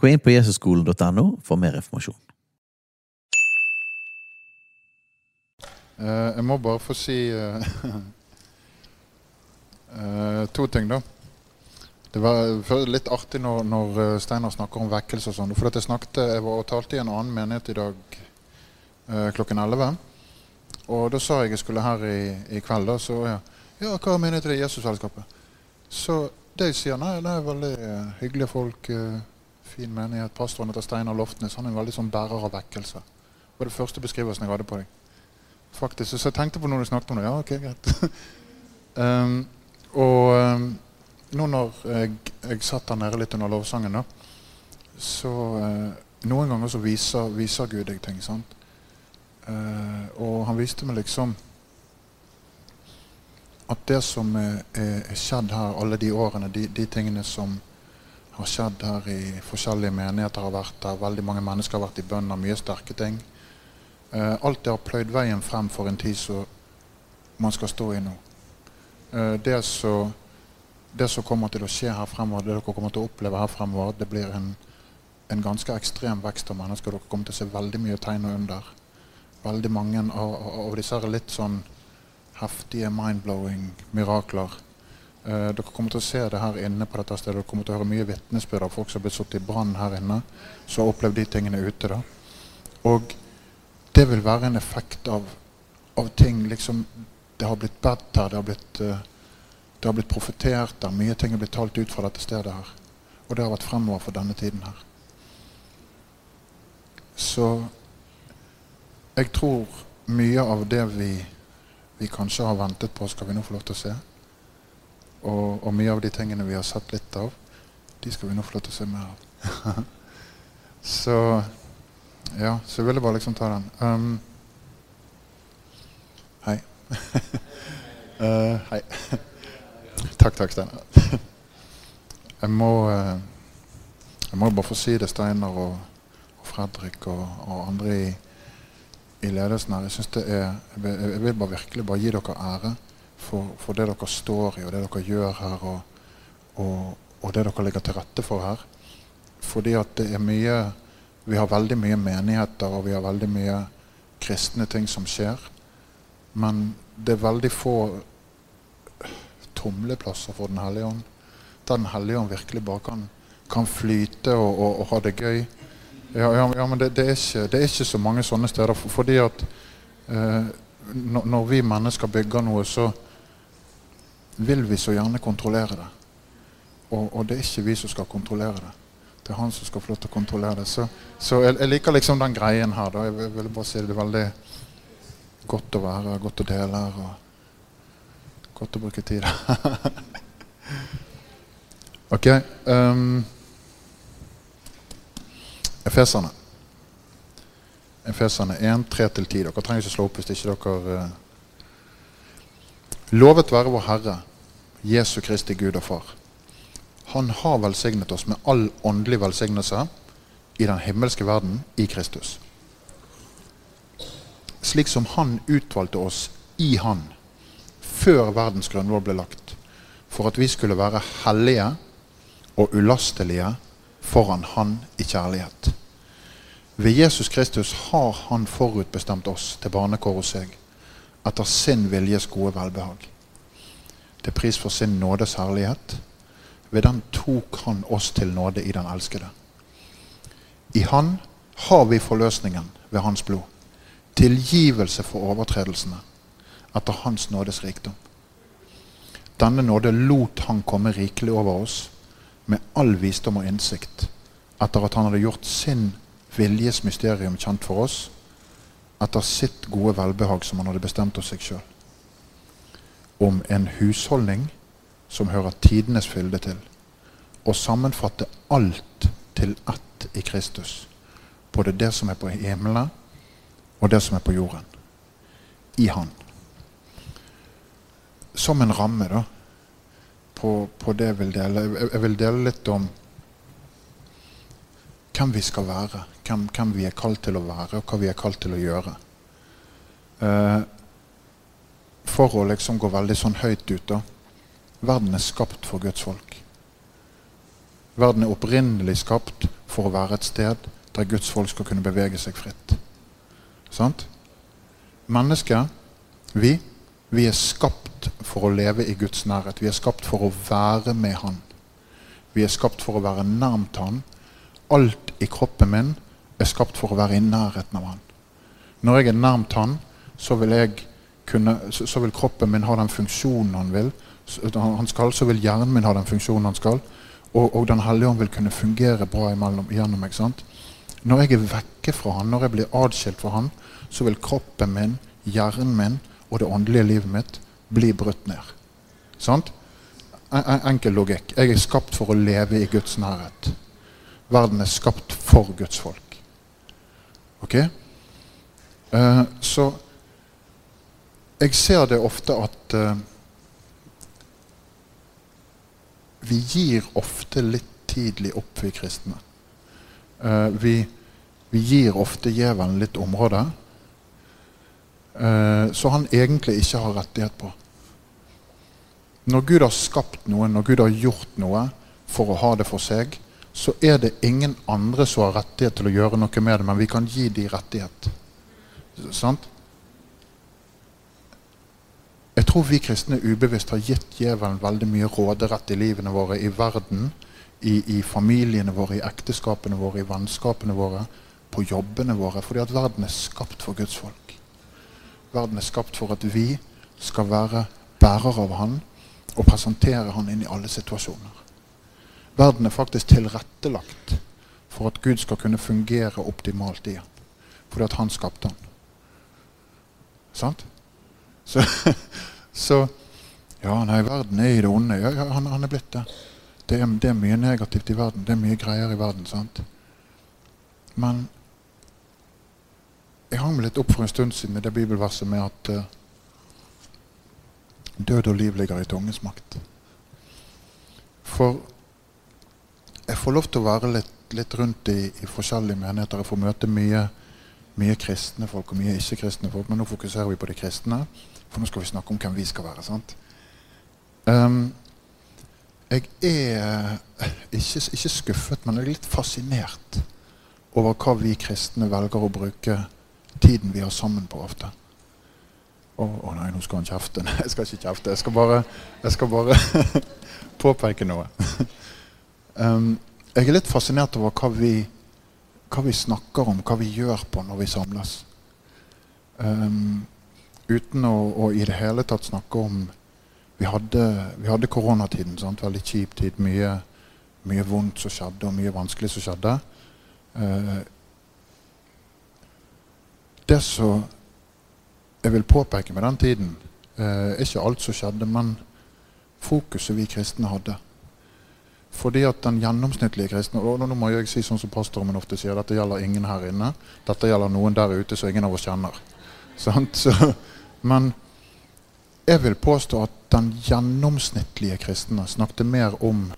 Gå inn på jesusskolen.no for mer informasjon. Eh, jeg må bare få si eh, eh, to ting, da. Det var litt artig når, når Steinar snakker om vekkelse og sånn. For jeg snakket, jeg var og talte i en annen menighet i dag klokken 11. Og da sa jeg jeg skulle her i, i kveld, da, så ja, ja hva er menighet til det? Jesusfellesskapet. Så de sier, nei, det er veldig hyggelige folk. Fin menighet. Pastoren heter Steinar Loftnes. Han er en veldig sånn bærer av vekkelse. Det var det første beskrivelsen jeg hadde på deg. Faktisk, Så jeg tenkte på når du snakket om det. Ja, ok, greit. um, og um, nå når jeg, jeg satt der nede litt under lovsangen, da, så uh, Noen ganger så viser, viser Gud deg ting. sant? Uh, og han viste meg liksom at det som er, er, er skjedd her alle de årene, de, de tingene som har skjedd her i forskjellige menigheter, har vært der, veldig mange mennesker har vært i bønn mye sterke ting. Uh, alt det har pløyd veien frem for en tid som man skal stå i nå. Uh, det, som, det som kommer til å skje her fremover, det dere kommer til å oppleve her fremover, det blir en, en ganske ekstrem vekst av mennesker. Dere kommer til å se veldig mye tegn under. Veldig mange av, av disse litt sånn heftige, mind-blowing mirakler. Uh, dere kommer til å se det her inne på dette stedet. Dere kommer til å høre mye vitnesbyrd av folk som har blitt satt i brann her inne. Som har opplevd de tingene ute. da. Og det vil være en effekt av, av ting liksom Det har blitt bedt her, det har blitt, uh, det har blitt profetert der. Mye ting er blitt talt ut fra dette stedet her. Og det har vært fremover for denne tiden her. Så jeg tror mye av det vi, vi kanskje har ventet på, skal vi nå få lov til å se. Og, og, mye av de tingene vi har sett litt av, de skal vi nå få lov til å se mer av. så ja, så jeg ville bare liksom ta den. Um, hei. uh, hei. takk, takk, Steinar. jeg må uh, Jeg må bare få si det, Steinar og, og Fredrik og, og, andre i, i ledelsen her. Jeg det er jeg jeg vil bare virkelig bare gi dere ære for, for, det dere står i, og det dere gjør her, og, og, og, det dere legger til rette for her. Fordi at det er mye Vi har veldig mye menigheter, og vi har veldig mye kristne ting som skjer. Men det er veldig få tumleplasser for Den hellige ånd. Der Den hellige ånd virkelig bare kan, kan flyte og, og, ha det gøy. Ja, ja, ja men det, det, er ikke, det, er ikke, så mange sånne steder. For, fordi at eh, når vi mennesker bygger noe, så vil vi så gjerne kontrollere det. Og, og, det er ikke vi som skal kontrollere det. Det er han som skal få lov til å kontrollere det. Så, så jeg, jeg, liker liksom den greien her. Da. Jeg vil bare si det, er veldig godt å være godt å dele her. Og godt å bruke tid. ok. Um, Efeserne. Efeserne 1, 3-10. Dere trenger ikke slå opp hvis ikke dere uh, Lovet være vår Herre, Jesu Kristi Gud og Far. Han har velsignet oss med all åndelig velsignelse i den himmelske verden i Kristus. Slik som Han utvalgte oss i Han før verdens grunnlov ble lagt, for at vi skulle være hellige og ulastelige foran Han i kjærlighet. Ved Jesus Kristus har Han forutbestemt oss til barnekår hos seg, etter sin viljes gode velbehag. Til pris for sin nådes herlighet. Ved den tok Han oss til nåde i den elskede. I Han har vi forløsningen ved Hans blod. Tilgivelse for overtredelsene etter Hans nådes rikdom. Denne nåde lot Han komme rikelig over oss med all visdom og innsikt etter at Han hadde gjort sin viljes mysterium kjent for oss etter sitt gode velbehag som han hadde bestemt hos seg sjøl. Om en husholdning som hører tidenes fylde til, og sammenfatte alt til ett i Kristus. Både det som er på himmelen, og det som er på jorden. I Han. Som en ramme, da, på, på det jeg vil dele. Jeg, jeg vil dele litt om hvem vi skal være. Hvem, hvem, vi er kalt til å være, og hva vi er kalt til å gjøre. Eh, for å liksom gå veldig sånn høyt ut, da. Verden er skapt for Guds folk. Verden er opprinnelig skapt for å være et sted der Guds folk skal kunne bevege seg fritt. Sant? Mennesket, vi, vi er skapt for å leve i Guds nærhet. Vi er skapt for å være med Han. Vi er skapt for å være nærmt Han. Alt i kroppen min er skapt for å være i nærheten av Han. Når jeg er nærmt Han, så vil, kunne, så vil kroppen min ha den funksjonen han vil. Han skal, så vil hjernen min ha den funksjonen han skal. Og, og Den hellige ånd vil kunne fungere bra imellom, gjennom meg. sant? Når jeg er vekke fra han, når jeg blir adskilt fra han, så vil kroppen min, hjernen min og det åndelige livet mitt bli brutt ned. Sant? En, enkel logikk. Jeg er skapt for å leve i Guds nærhet. Verden er skapt for Guds folk. Ok? Uh, så jeg ser det ofte at uh, vi gir ofte litt tidlig opp, vi kristne. Uh, vi, vi, gir ofte djevelen litt område uh, så han egentlig ikke har rettighet på. Når Gud har skapt noe, når Gud har gjort noe for å ha det for seg, så er det ingen andre som har rettighet til å gjøre noe med det, men vi kan gi de rettighet. Sant? Jeg tror vi kristne ubevisst har gitt djevelen veldig mye råderett i livene våre, i verden, i, i, familiene våre, i ekteskapene våre, i vennskapene våre, på jobbene våre. Fordi at verden er skapt for Guds folk. Verden er skapt for at vi skal være bærer av Han og presentere Han inn i alle situasjoner. Verden er faktisk tilrettelagt for at Gud skal kunne fungere optimalt i Han. Fordi at Han skapte Han. Sant? Så, så Ja, nei, verden er i det onde. Ja, ja han, han, er blitt det. Det er, det er, mye negativt i verden. Det er mye greier i verden. sant? Men jeg hang meg litt opp for en stund siden i det bibelverset med at uh, død og liv ligger i tungens makt. For jeg får lov til å være litt, litt rundt i, i, forskjellige menigheter. Jeg får møte mye, mye kristne folk og mye ikke-kristne folk. Men nå fokuserer vi på de kristne. For nå skal vi snakke om hvem vi skal være. sant? Um, jeg er ikke, ikke, skuffet, men jeg er litt fascinert over hva vi kristne velger å bruke tiden vi har sammen på ofte. Å oh, oh nei, nå skal han kjefte. Nei, jeg skal ikke kjefte. Jeg skal bare, jeg skal bare påpeke noe. Um, jeg er litt fascinert over hva vi, hva vi, snakker om, hva vi gjør på når vi samles. Um, uten å, å, i det hele tatt snakke om Vi hadde, vi hadde koronatiden. Sant? Veldig kjip tid. Mye, mye, vondt som skjedde, og mye vanskelig som skjedde. Uh, det som jeg vil påpeke med den tiden, eh, er ikke alt som skjedde, men fokuset vi kristne hadde. Fordi at den gjennomsnittlige kristne og Nå må jeg si sånn som pastoren ofte sier, dette gjelder ingen her inne. Dette gjelder noen der ute som ingen av oss kjenner. Så, men jeg vil påstå at den gjennomsnittlige kristne snakket mer om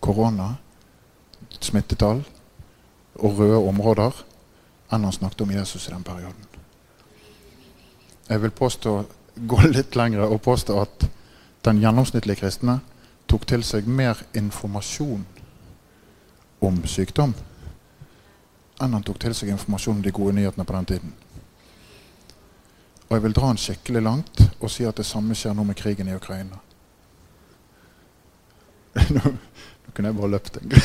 korona, smittetall og røde områder enn han snakket om Jesus i den perioden. Jeg vil påstå, gå litt lenger og påstå at den gjennomsnittlige kristne tok til seg mer informasjon om sykdom enn han tok til seg informasjon om de gode nyhetene på den tiden. Og jeg vil dra den skikkelig langt og si at det samme skjer nå med krigen i Ukraina. Nå, nå kunne jeg bare løpt en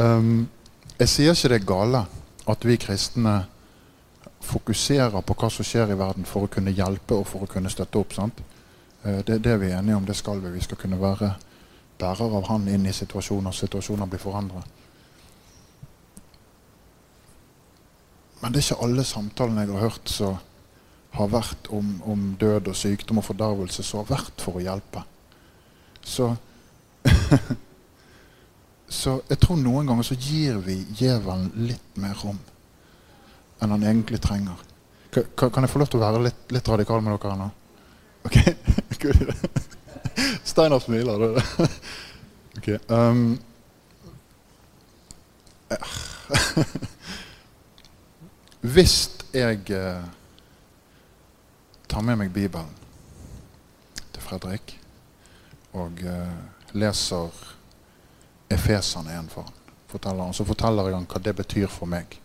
um, jeg sier ikke det er gale at vi kristne fokuserer på hva som skjer i verden for å kunne hjelpe og for å kunne støtte opp. sant? Uh, det, det vi enige om. Det skal vi. Vi skal kunne være bærer av Han inn i situasjoner. Situasjoner blir forandret. Men det er ikke alle samtalene jeg har hørt som har vært om, om, død og sykdom og fordervelse, som har vært for å hjelpe. Så så jeg tror noen ganger så gir vi djevelen litt mer rom enn han egentlig trenger. Kan, jeg få lov til å være litt, litt radikal med dere nå? Ok? Steinar smiler. Det. ok. Um, Hvis jeg eh, tar med meg Bibelen til Fredrik og eh, leser Efesene igjen for han, så forteller jeg han hva det betyr for meg,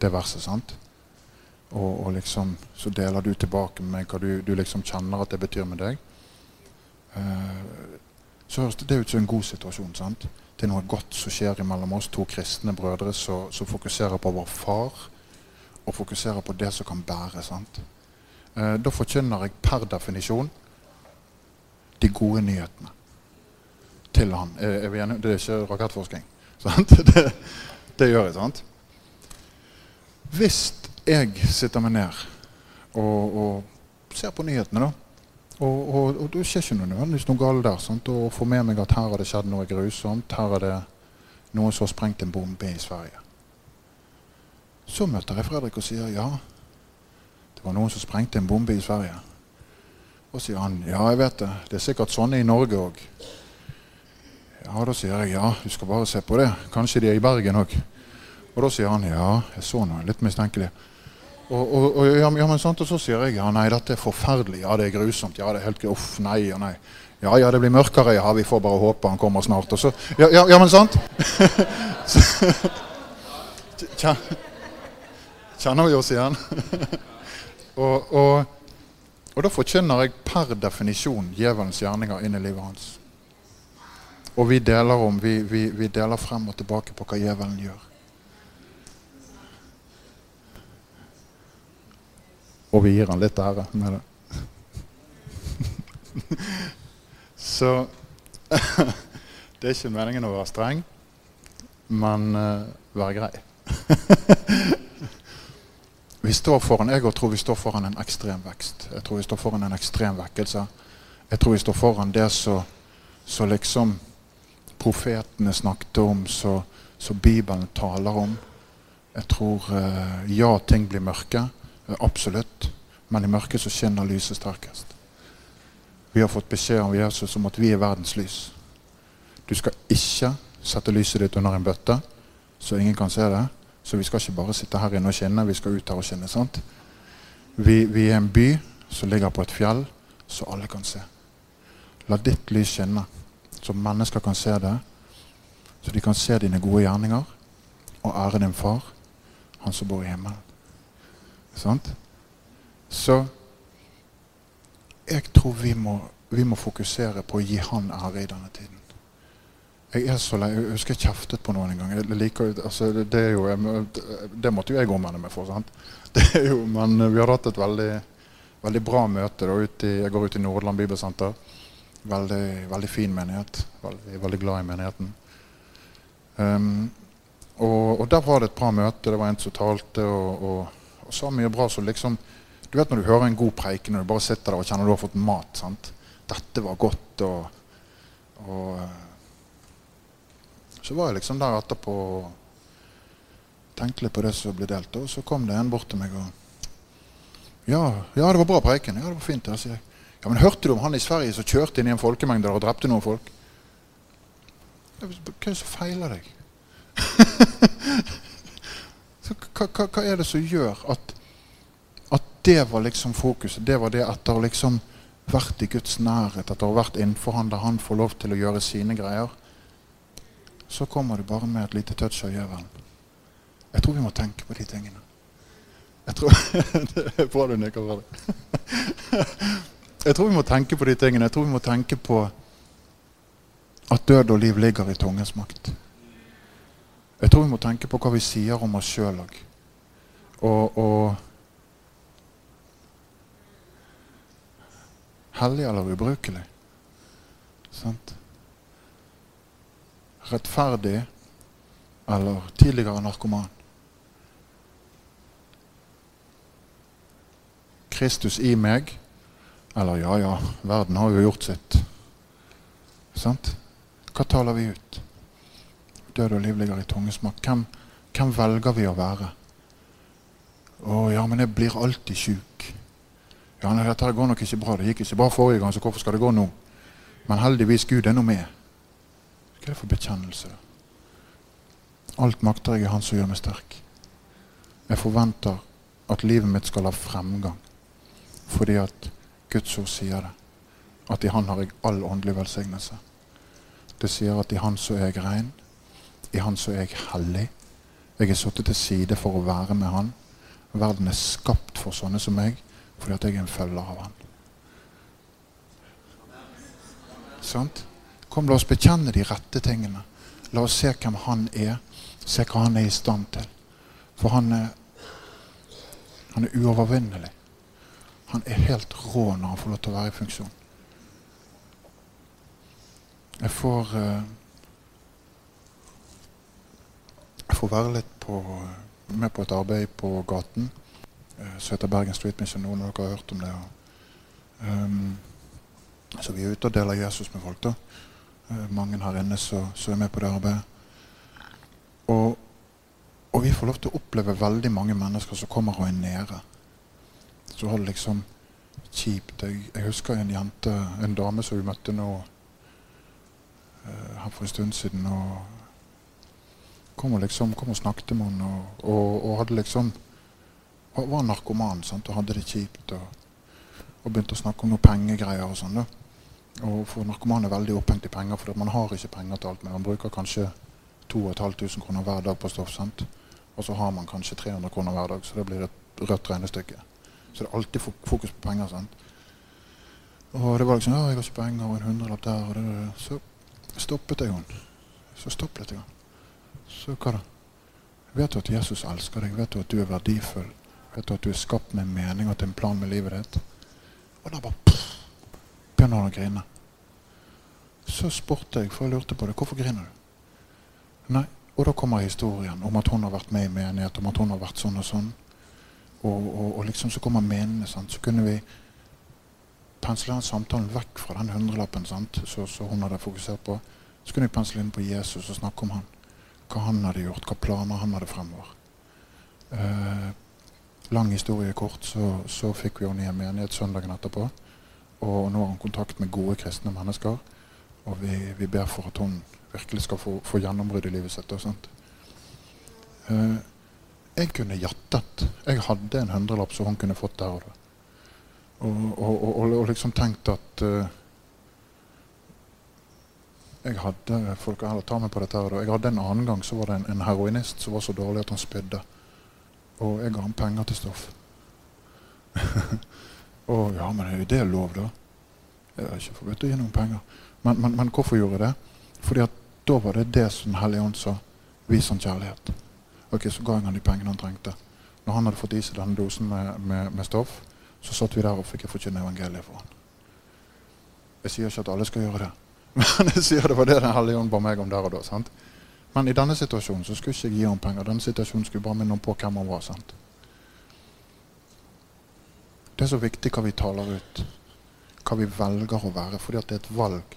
det verset. sant? Og, og liksom, så deler du tilbake med meg hva du, du liksom kjenner at det betyr med deg. Eh, så høres det ut som en god situasjon. sant? Er noe godt som skjer mellom oss to kristne brødre som fokuserer på vår far og fokuserer på det som kan bære. sant? Eh, da forkynner jeg per definisjon de gode nyhetene til han. Er, er det er ikke rakettforskning. Sant? Det, det, gjør jeg, sant? Hvis jeg sitter meg ned og, og ser på nyhetene, da og, og, og det skjer ikke noe nødvendigvis noe galt der. Sant? Og får med meg at her har det skjedd noe grusomt. Her er det noen som har sprengt en bombe i Sverige. Så møter jeg Fredrik og sier ja, det var noen som sprengte en bombe i Sverige. Og sier han ja, jeg vet det. Det er sikkert sånne i Norge òg. Ja, da sier jeg ja, du skal bare se på det. Kanskje de er i Bergen òg. Og da sier han ja, jeg så noe litt mistenkelig. Og, og, og, ja, men sant, og så sier jeg ja, nei, dette er forferdelig. Ja, det er grusomt. Ja, det er helt Uff, nei og nei. Ja, ja, det blir mørkere. Ja, vi får bare håpe han kommer snart. Og så, ja, ja, ja men sant? Kjenner vi oss igjen? og, og, og, da forkynner jeg per definisjon djevelens gjerninger inn i livet hans. Og vi deler, om, vi, vi, vi deler frem og tilbake på hva djevelen gjør. Og vi gir han litt ære med det. Så det er ikke meningen å være streng, men uh, være grei. Vi står foran, Jeg tror vi står foran en ekstrem vekst. Jeg tror vi står foran en ekstrem vekkelse. Jeg tror vi står foran det som liksom profetene snakket om, som Bibelen taler om. Jeg tror uh, ja, ting blir mørke. Absolutt. Men i mørket så skinner lyset sterkest. Vi har fått beskjed om Jesus om at vi er verdens lys. Du skal ikke sette lyset ditt under en bøtte, så ingen kan se det. Så vi skal ikke bare sitte her inne og skinne, vi skal ut her og skinne. sant? Vi, vi, er en by som ligger på et fjell, så alle kan se. La ditt lys skinne, så mennesker kan se det. Så de kan se dine gode gjerninger og ære din far, han som bor i himmelen. Sant? Så jeg tror vi må, vi må fokusere på å gi han ære i denne tiden. Jeg er så lei. Jeg husker jeg kjeftet på noen en gang. Jeg liker, altså, det, jo, det, måtte jo jeg omvende meg for. sant? Jo, men vi har hatt et veldig, veldig bra møte. Da, i, jeg går ut i Nordland Bibelsenter. Veldig, veldig fin menighet. Veldig, veldig glad i menigheten. Um, og, og, der var det et bra møte. Det var en som talte og, og, og sa mye bra. som liksom, du vet når du hører en god preike, når du bare sitter der og kjenner du har fått mat. sant? Dette var godt. og, og så var jeg liksom der etterpå og tenkte litt på det som ble delt. Og så kom det en bort til meg og Ja, ja det var bra preiken. Ja, det var fint. Der, sier jeg. Ja, men hørte du om han i Sverige som kjørte inn i en folkemengde der og drepte noen folk? Hva er det som feiler deg? hva, er det som gjør at, at det var liksom fokuset? Det var det etter å liksom vært i Guds nærhet, etter å ha vært innenfor han der han får lov til å gjøre sine greier så kommer du bare med et lite touch av gjøvelen. Jeg tror vi må tenke på de tingene. Jeg tror, det er bra du nikker for det. Jeg tror vi må tenke på de tingene. Jeg tror vi må tenke på at død og liv ligger i tungens makt. Jeg tror vi må tenke på hva vi sier om oss sjøl òg. Og, og Hellig eller ubrukelig. Sant? rettferdig eller tidligere narkoman. Kristus i meg eller ja, ja, verden har jo gjort sitt. Sant? Hva taler vi ut? Død og liv ligger i tungesmak. Hvem, hvem velger vi å være? Å ja, men jeg blir alltid sjuk. Ja, nei, dette går nok ikke bra. Det gikk ikke bra forrige gang, så hvorfor skal det gå nå? Men heldigvis, Gud er nå med. Hva er det for bekjennelse? Alt makter jeg i Han som gjør meg sterk. Jeg forventer at livet mitt skal ha fremgang. Fordi at Guds ord sier det. At i Han har jeg all åndelig velsignelse. Det sier at i Han så er jeg rein. I Han så er jeg hellig. Jeg er satt til side for å være med Han. Verden er skapt for sånne som meg fordi at jeg er en følger av Han. Sant? Kom, la oss bekjenne de rette tingene. La oss se hvem Han er. Se hva Han er i stand til. For Han er, han er uovervinnelig. Han er helt rå når han får lov til å være i funksjon. Jeg får uh, Jeg får være litt på, med på et arbeid på gaten uh, som heter Bergen Street Mission. Noen av dere har hørt om det. Um, så vi er ute og deler Jesus med folk. da. Uh, mange her inne som er med på det arbeidet. Og, og vi får lov til å oppleve veldig mange mennesker som kommer og er nede så har det liksom kjipt. Jeg, jeg, husker en jente, en dame som vi møtte nå uh, her for en stund siden. og Kom og, liksom, kom og snakket med henne og, og, og, hadde liksom var narkoman sant, og hadde det kjipt. Og, og begynte å snakke om noen pengegreier og sånn. Og For narkoman er veldig opphengt i penger, for man har ikke penger til alt. Men man bruker kanskje 2500 kroner hver dag på stoff. sant? Og så har man kanskje 300 kroner hver dag, så det blir et rødt regnestykke. Så det er alltid fokus på penger. sant? Og det var liksom ja, 'Jeg har ikke penger, og en hundrelapp der.' Og det, så stoppet jeg henne. Så stoppet jeg Så hva da? Vet du at Jesus elsker deg? Vet du at du er verdifull? Vet du at du er skapt med en mening og til en plan med livet ditt? Og da bare pff, begynner han å grine. Så spurte jeg, for jeg lurte på det. Hvorfor griner du? Nei, Og da kommer historien om at hun har vært med i menighet, om at hun har vært sånn og sånn. Og, og, og liksom så kommer minnene. Så kunne vi pensle den samtalen vekk fra den hundrelappen så, så hun hadde fokusert på. Så kunne vi pensle inn på Jesus og snakke om han. Hva han hadde gjort, hva planer han hadde fremover. Eh, lang historie kort, så, så fikk vi henne i en menighet søndagen etterpå. Og nå har hun kontakt med gode kristne mennesker. Og vi, vi ber for at hun virkelig skal få, få gjennombrudd i livet sitt. Eh, jeg kunne jattet. Jeg hadde en hundrelapp som hun kunne fått der og da. Og, og, og, og liksom tenkt at uh, Jeg hadde folk her ta meg på dette her, Jeg hadde en annen gang så var det en, en heroinist som var så dårlig at han spydde. Og jeg ga ham penger til stoff. og ja, men er det lov, da? Jeg har ikke forbudt å gi noen penger. Men, men, men, hvorfor gjorde jeg det? Fordi at da var det det som Hellig ånd sa. Vis han kjærlighet. Ok, Så ga jeg han de pengene han trengte. Når han hadde fått i seg denne dosen med, med, med stoff, så satt vi der og fikk jeg forkynne evangeliet for han. Jeg sier ikke at alle skal gjøre det, men jeg sier det var det Den hellige ånd ba meg om der og da. sant? Men i denne situasjonen så skulle ikke jeg gi ham penger. Denne situasjonen skulle bare minne ham på hvem han var. sant? Det er så viktig hva vi taler ut, hva vi velger å være, fordi at det er et valg.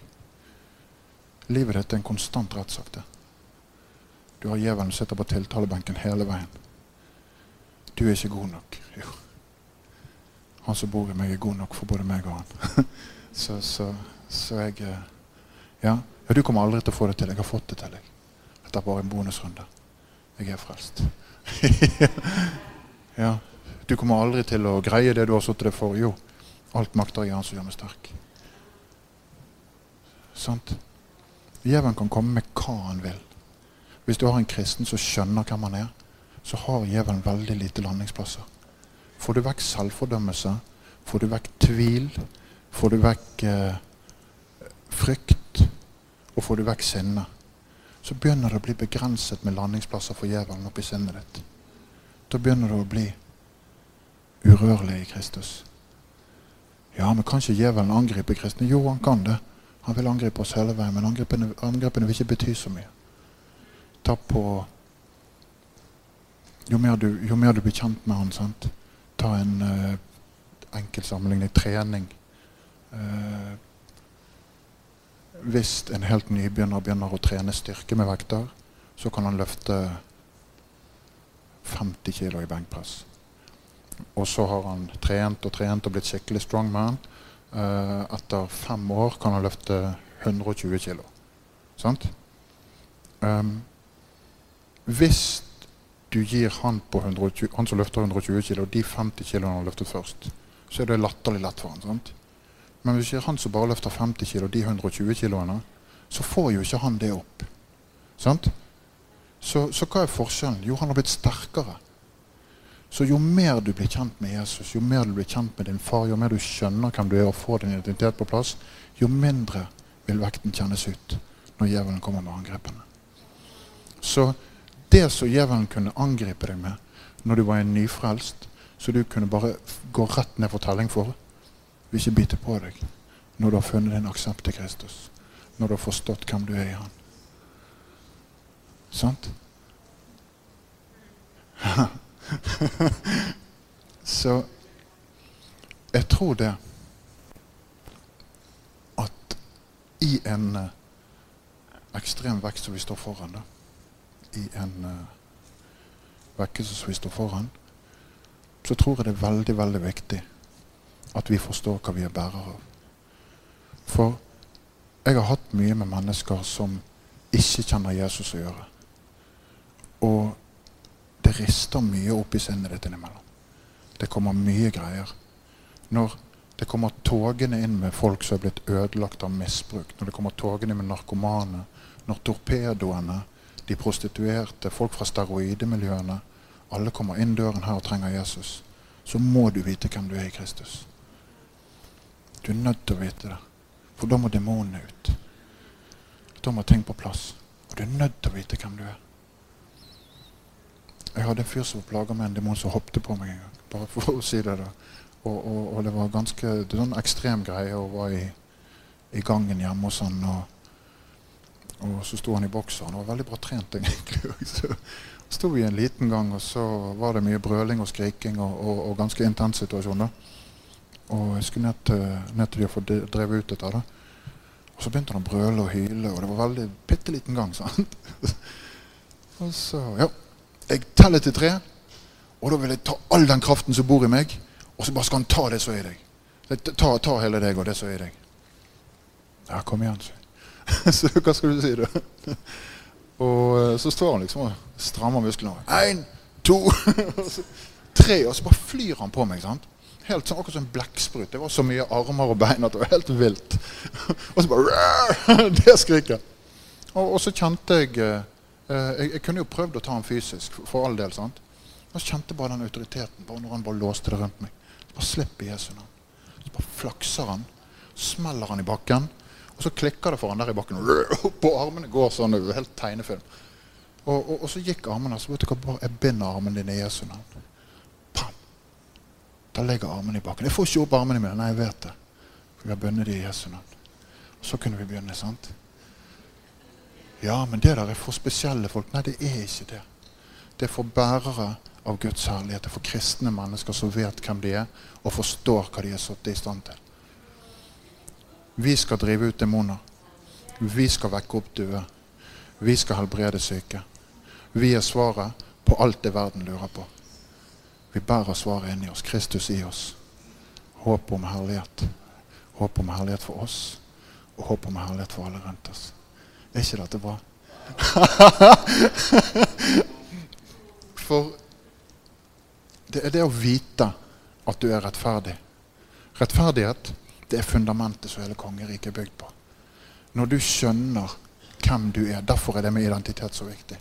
Livet ditt er en konstant rettssak. Du har djevelen sitter på tiltalebenken hele veien. Du er ikke god nok. Jo. Han som bor i meg, er god nok for både meg og han. så, så, så, jeg eh, ja. ja. Du kommer aldri til å få det til. Jeg har fått det til. deg. Dette er bare en bonusrunde. Jeg er frelst. ja. Du kommer aldri til å greie det du har satt deg for. Jo, alt makter i Han som gjør meg sterk. Sant? Djevelen kan komme med hva han vil. Hvis du har en kristen som skjønner hvem han er, så har djevelen veldig lite landingsplasser. Får du vekk selvfordømmelse, får du vekk tvil, får du vekk eh, frykt, og får du vekk sinnet, så begynner det å bli begrenset med landingsplasser for djevelen oppi sinnet ditt. Da begynner du å bli urørlig i Kristus. Ja, men kan ikke djevelen angripe kristne? Jo, han kan det. Han vil angripe oss hele veien, men angrepene, angrepene vil ikke bety så mye ta på jo mer, du, jo mer du blir kjent med han, sant? ta en uh, enkel sammenligning trening. Uh, hvis en helt nybegynner begynner å trene styrke med vekter, så kan han løfte 50 kilo i benkpress. Og så har han trent og trent og blitt skikkelig strongman. Uh, etter fem år kan han løfte 120 kilo. Sant? Um, hvis du gir han, 120, han, som løfter 120 kilo, de 50 kilo han har løftet først, så er det latterlig lett for han, sant? Men hvis det er han som bare løfter 50 kilo, de 120 kiloene, så får jo ikke han det opp. Sant? Så, så hva er forskjellen? Jo, han har blitt sterkere. Så jo mer du blir kjent med Jesus, jo mer du blir kjent med din far, jo mer du skjønner hvem du er og får din identitet på plass, jo mindre vil vekten kjennes ut når djevelen kommer med angrepene. Så det som djevelen kunne angripe deg med når du var en nyfrelst, så du kunne bare gå rett ned for telling for, vil ikke bite på deg når du har funnet din aksept til Kristus. Når du har forstått hvem du er i Han. Sant? så jeg tror det at i en uh, ekstrem vekst som vi står foran, da, i en uh, vekkelse som vi står foran, så tror jeg det er veldig, veldig viktig at vi forstår hva vi er bærere av. For jeg har hatt mye med mennesker som ikke kjenner Jesus å gjøre. Og det rister mye opp i sinnet ditt innimellom. Det kommer mye greier. Når det kommer togene inn med folk som er blitt ødelagt av misbruk, når det kommer togene med narkomane, når torpedoene, de prostituerte, folk fra steroidemiljøene Alle kommer inn døren her og trenger Jesus. Så må du vite hvem du er i Kristus. Du er nødt til å vite det. For da må demonene ut. Da må ting på plass. Og du er nødt til å vite hvem du er. Jeg hadde en fyr som plaga med en demon som hoppet på meg en gang. Bare for å si det. da. Og, og, og det var ganske det var en ekstrem greie å være i, i, gangen hjemme hos han. Og, og så sto han i bokser. Han var veldig bra trent, egentlig. Så sto vi en liten gang, og så var det mye brøling og skriking og, og ganske intens situasjon. da. Og jeg skulle ned til, ned til de å få drevet ut dette. da. Og så begynte han å brøle og hyle, og det var veldig bitte liten gang. sant? og så, ja, jeg teller til tre, og da vil jeg ta all den kraften som bor i meg, og så bare skal han ta det som er i deg. Ta, ta hele deg og det som er i deg. Ja, kom igjen, så. så hva skal du si, da? og eh, så står han liksom og strammer musklene. Én, to, tre. Og så bare flyr han på meg. sant? Helt sånn, Akkurat som en blekksprut. Det var så mye armer og bein at det var helt vilt. og så bare Det skriket. Og, og så kjente jeg eh, Eh, jeg, jeg, kunne jo prøvd å ta han fysisk, for, all del. sant? Og så kjente bare den autoriteten bare når han bare låste det rundt meg. Bare slipp i Jesu navn. Så bare flakser han, smeller han i bakken, og så klikker det for han der i bakken. Og armene går sånn. Helt tegnefilm. Og, og, og, så gikk armene. Så vet du hva, bare jeg binder armene dine i Jesu navn. Da legger armene i bakken. Jeg får ikke opp armene mine. Nei, jeg vet det. For vi har bønnet det i Jesu navn. Og så kunne vi begynne. sant? Ja, men det der er for spesielle folk. Nei, det er ikke det. Det er for bærere av Guds herlighet. Det er for kristne mennesker som vet hvem de er, og forstår hva de er satt i stand til. Vi skal drive ut demoner. Vi skal vekke opp døde. Vi skal helbrede syke. Vi er svaret på alt det verden lurer på. Vi bærer svaret inni oss. Kristus i oss. Håp om herlighet. Håp om herlighet for oss, og håp om herlighet for alle rundt oss. Er ikke dette bra? For det er det å vite at du er rettferdig. Rettferdighet det er fundamentet som hele kongeriket er bygd på. Når du skjønner hvem du er. Derfor er det med identitet så viktig.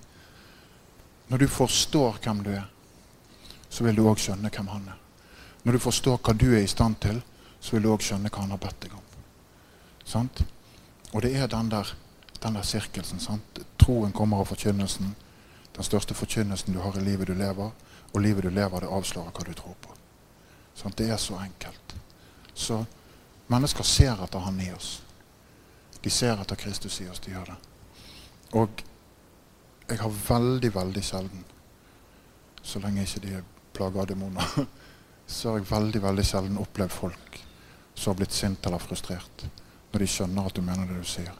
Når du forstår hvem du er, så vil du òg skjønne hvem han er. Når du forstår hva du er i stand til, så vil du òg skjønne hva han har bedt deg om. Sant? Og det er den der den der sirkelsen. Sant? Troen kommer av forkynnelsen. Den største forkynnelsen du har i livet du lever. Og livet du lever, det avslører hva du tror på. Sant? Det er så enkelt. Så mennesker ser etter Han i oss. De ser etter Kristus i oss. De gjør det. Og jeg har veldig, veldig sjelden, så lenge ikke de er plaga av demoner, så har jeg veldig, veldig sjelden opplevd folk som har blitt sint eller frustrert når de skjønner at du mener det du sier.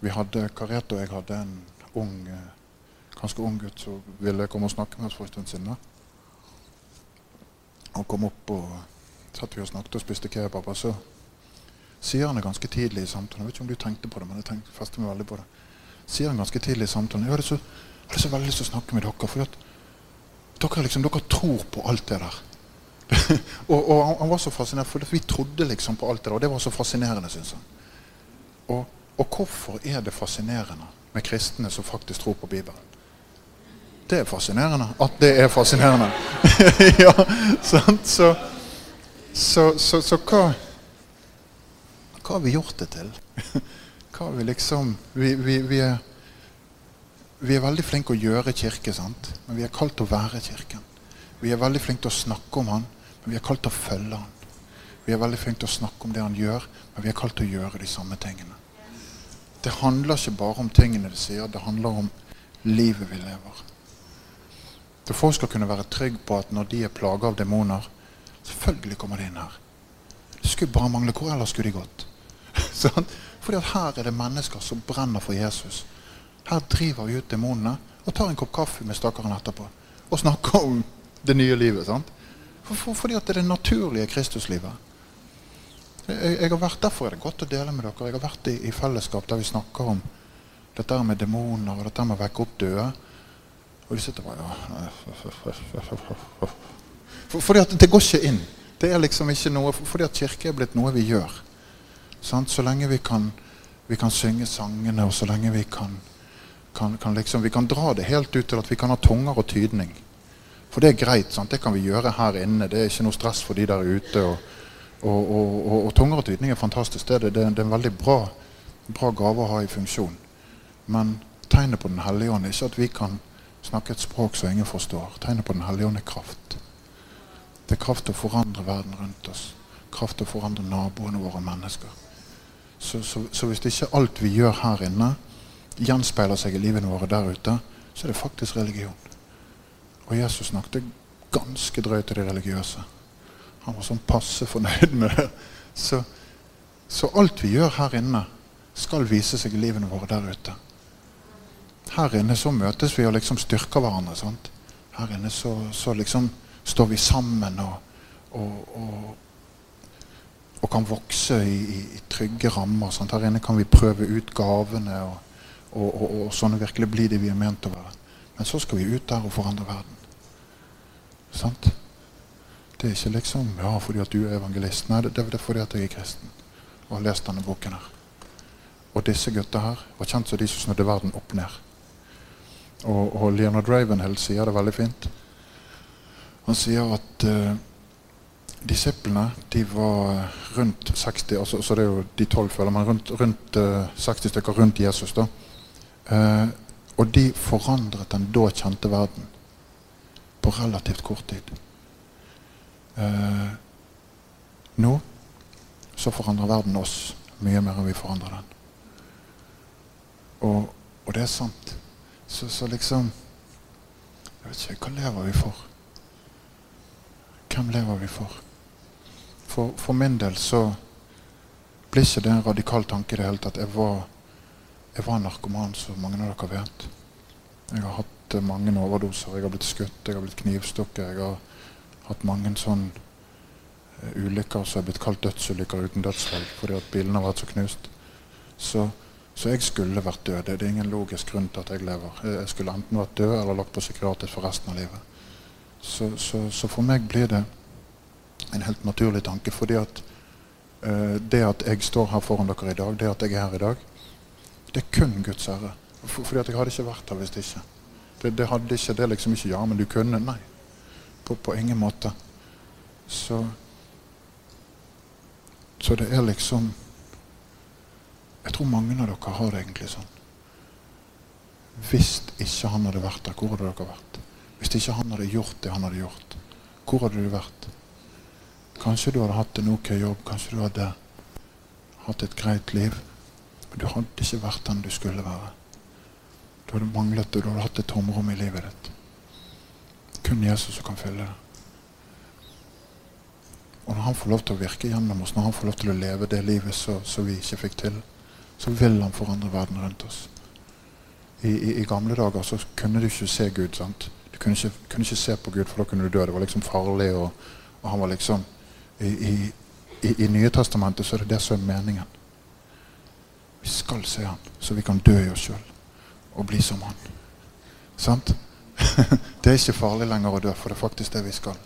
Vi hadde, Kareto og jeg hadde en ung, eh, ganske ung gutt som ville komme og snakke med oss for en stund siden. Han kom opp og satt vi og snakket og spiste kebab. Og så sier han det ganske tidlig i samtalen. Jeg vet ikke om du tenkte på det, men jeg tenkte, festet meg veldig på det. Sier han ganske tidlig i samtalen Jeg hadde så, hadde så veldig lyst til å snakke med dere. For at dere, liksom, dere tror på alt det der. og, og han, var så fascinert, for vi trodde liksom på alt det der. Og det var så fascinerende, syns han. Og, og hvorfor er det fascinerende med kristne som faktisk tror på Bibelen? Det er fascinerende at det er fascinerende. ja, sant? Så, så, så, så hva Hva har vi gjort det til? hva har vi liksom vi, vi, vi, er, vi er veldig flinke å gjøre kirke, sant? men vi er kalt til å være kirken. Vi er veldig flinke til å snakke om han, men vi er kalt til å følge han. Vi er veldig flinke til å snakke om det han gjør, men vi er kalt til å gjøre de samme tingene. Det handler ikke bare om tingene de sier, det handler om livet vi lever. Så folk skal kunne være trygge på at når de er plaga av demoner Selvfølgelig kommer de inn her. Det skulle bare mangle. Hvor ellers skulle de gått? Fordi at her er det mennesker som brenner for Jesus. Her driver vi ut demonene og tar en kopp kaffe med stakkaren etterpå. Og snakker om det nye livet. sant? For, for, fordi at det er det naturlige Kristuslivet. Jeg, jeg, har vært, Derfor er det godt å dele med dere. Jeg har vært i, i fellesskap der vi snakker om dette med demoner og dette med å vekke opp døde. Og de sitter bare ja. For, fordi at det går ikke inn. Det er liksom ikke noe Fordi at kirke er blitt noe vi gjør. Sant? Så lenge vi kan, vi kan synge sangene, og så lenge vi kan, kan, kan liksom, Vi kan dra det helt ut til at vi kan ha tunger og tydning. For det er greit. Sant? Det kan vi gjøre her inne. Det er ikke noe stress for de der ute. Og, og, og, og, og tunger og tydning er fantastisk. Det, det, det, er en veldig bra, bra gave å ha i funksjon. Men tegnet på Den hellige ånd er ikke at vi kan snakke et språk som ingen forstår. Tegnet på Den hellige ånd er kraft. Det er kraft til å forandre verden rundt oss. Kraft til å forandre naboene våre mennesker. Så, så, så, hvis ikke alt vi gjør her inne, gjenspeiler seg i livene våre der ute, så er det faktisk religion. Og Jesus snakket ganske drøyt til de religiøse. Han var sånn passe fornøyd med det. Så, så alt vi gjør her inne, skal vise seg i livene våre der ute. Her inne så møtes vi og liksom styrker hverandre. sant? Her inne så, så liksom står vi sammen og, og, og, og kan vokse i, i, i trygge rammer. Sant? Her inne kan vi prøve ut gavene og, og, sånn virkelig bli det vi er ment å være. Men så skal vi ut der og forandre verden. Sant? Det er ikke liksom ja, fordi at du er evangelist. Nei, det, det er fordi at jeg er kristen og har lest denne boken her. Og disse gutta her var kjent som de som snudde verden opp ned. Og, og Leonard Ravenhill sier det veldig fint. Han sier at uh, disiplene de var rundt 60 altså, Så det er jo de tolv, føler man. Rundt, rundt uh, eh, 60 stykker rundt Jesus. da. Uh, og de forandret den da kjente verden på relativt kort tid. nå så forandrer verden oss mye mer enn vi forandrer den. Og, og det er sant. Så, så, liksom Jeg vet ikke, Hva lever vi for? Hvem lever vi for? For, for min del så blir ikke det en radikal tanke i det hele tatt. Jeg var, jeg var en narkoman, som mange av dere vet. Jeg har hatt eh, mange overdoser. Jeg har blitt skutt, jeg har blitt knivstukket. Jeg har hatt mange sånn uh, ulykker som er blitt kalt dødsulykker uten dødsfall fordi at bilene har vært så knust. Så så jeg skulle vært død. Det er ingen logisk grunn til at jeg lever. Jeg skulle enten vært død eller lagt på psykiatrisk for resten av livet. Så, så, så, for meg blir det en helt naturlig tanke. fordi at uh, det at jeg står her foran dere i dag, det at jeg er her i dag, det er kun Guds ære. For, fordi at jeg hadde ikke vært her hvis det ikke. Det, det hadde ikke, det liksom ikke ja, men du kunne. Nei. På, på ingen måte. Så Så det er liksom jeg tror mange av dere har det egentlig sånn. Hvis ikke han hadde vært der, hvor hadde dere vært? Hvis ikke han hadde gjort det han hadde gjort, hvor hadde du vært? Kanskje du hadde hatt en ok jobb, kanskje du hadde hatt et greit liv. Men du hadde ikke vært den du skulle være. Du hadde manglet det, du hadde hatt et tomrom i livet ditt. Kun Jesus som kan fylle det. Og når han får lov til å virke gjennom oss, når han får lov til å leve det livet som vi ikke fikk til, så vil han forandre verden rundt oss. i, i, i gamle dager så kunne du ikke se Gud. sant? Du kunne ikke, kunne ikke se på Gud, for da kunne du dø. Det var liksom farlig. Og, og han var liksom I, i, i, Nye Testamentet så er det det som er meningen. Vi skal se han, så vi kan dø i oss sjøl og bli som han. Sant? det er ikke farlig lenger å dø, for det er faktisk det vi skal.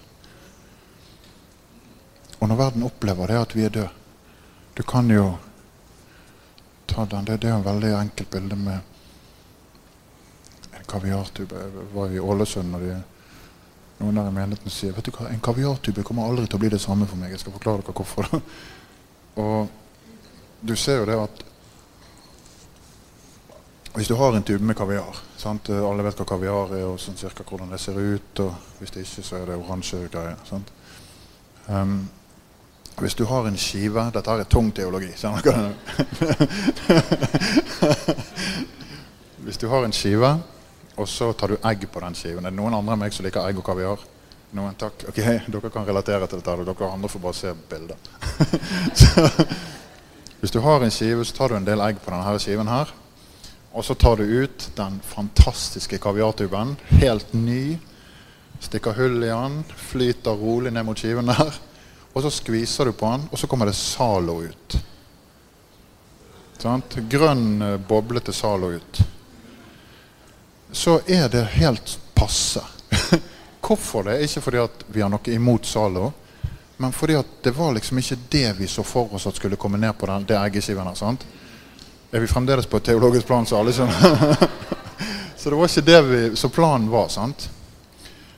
Og når verden opplever det at vi er døde Du kan jo ta den. Det, det er en veldig enkelt bilde med en kaviartube. Jeg var i Ålesund, og de, noen der i menigheten sier vet du hva, en kaviartube kommer aldri til å bli det samme for meg. Jeg skal forklare dere hvorfor. og du ser jo det at hvis du har en tube med kaviar sant? Alle vet hva kaviar er, og sånn cirka hvordan det ser ut. og Hvis det ikke, så er det oransje greier. Um, hvis du har en skive Dette her er tung teologi. Hvis du har en skive, og så tar du egg på den skiven Er det noen andre enn meg som liker egg og kaviar? Noen, takk. Ok, Dere kan relatere til dette. Dere andre får bare se bildet. hvis du har en skive, så tar du en del egg på denne skiven her. Og så tar du ut den fantastiske kaviartuben. Helt ny. Stikker hull i den. Flyter rolig ned mot skiven der. Og så skviser du på den, og så kommer det Zalo ut. Sant? Grønn, eh, boblete Zalo ut. Så er det helt passe. Hvorfor det? Ikke fordi vi har noe imot Zalo, men fordi det var liksom ikke det vi så for oss at skulle komme ned på den, det eggeskiven her. sant? Er vi fremdeles på et teologisk plan, så alle skjønner? så det var ikke det vi, så planen var. sant?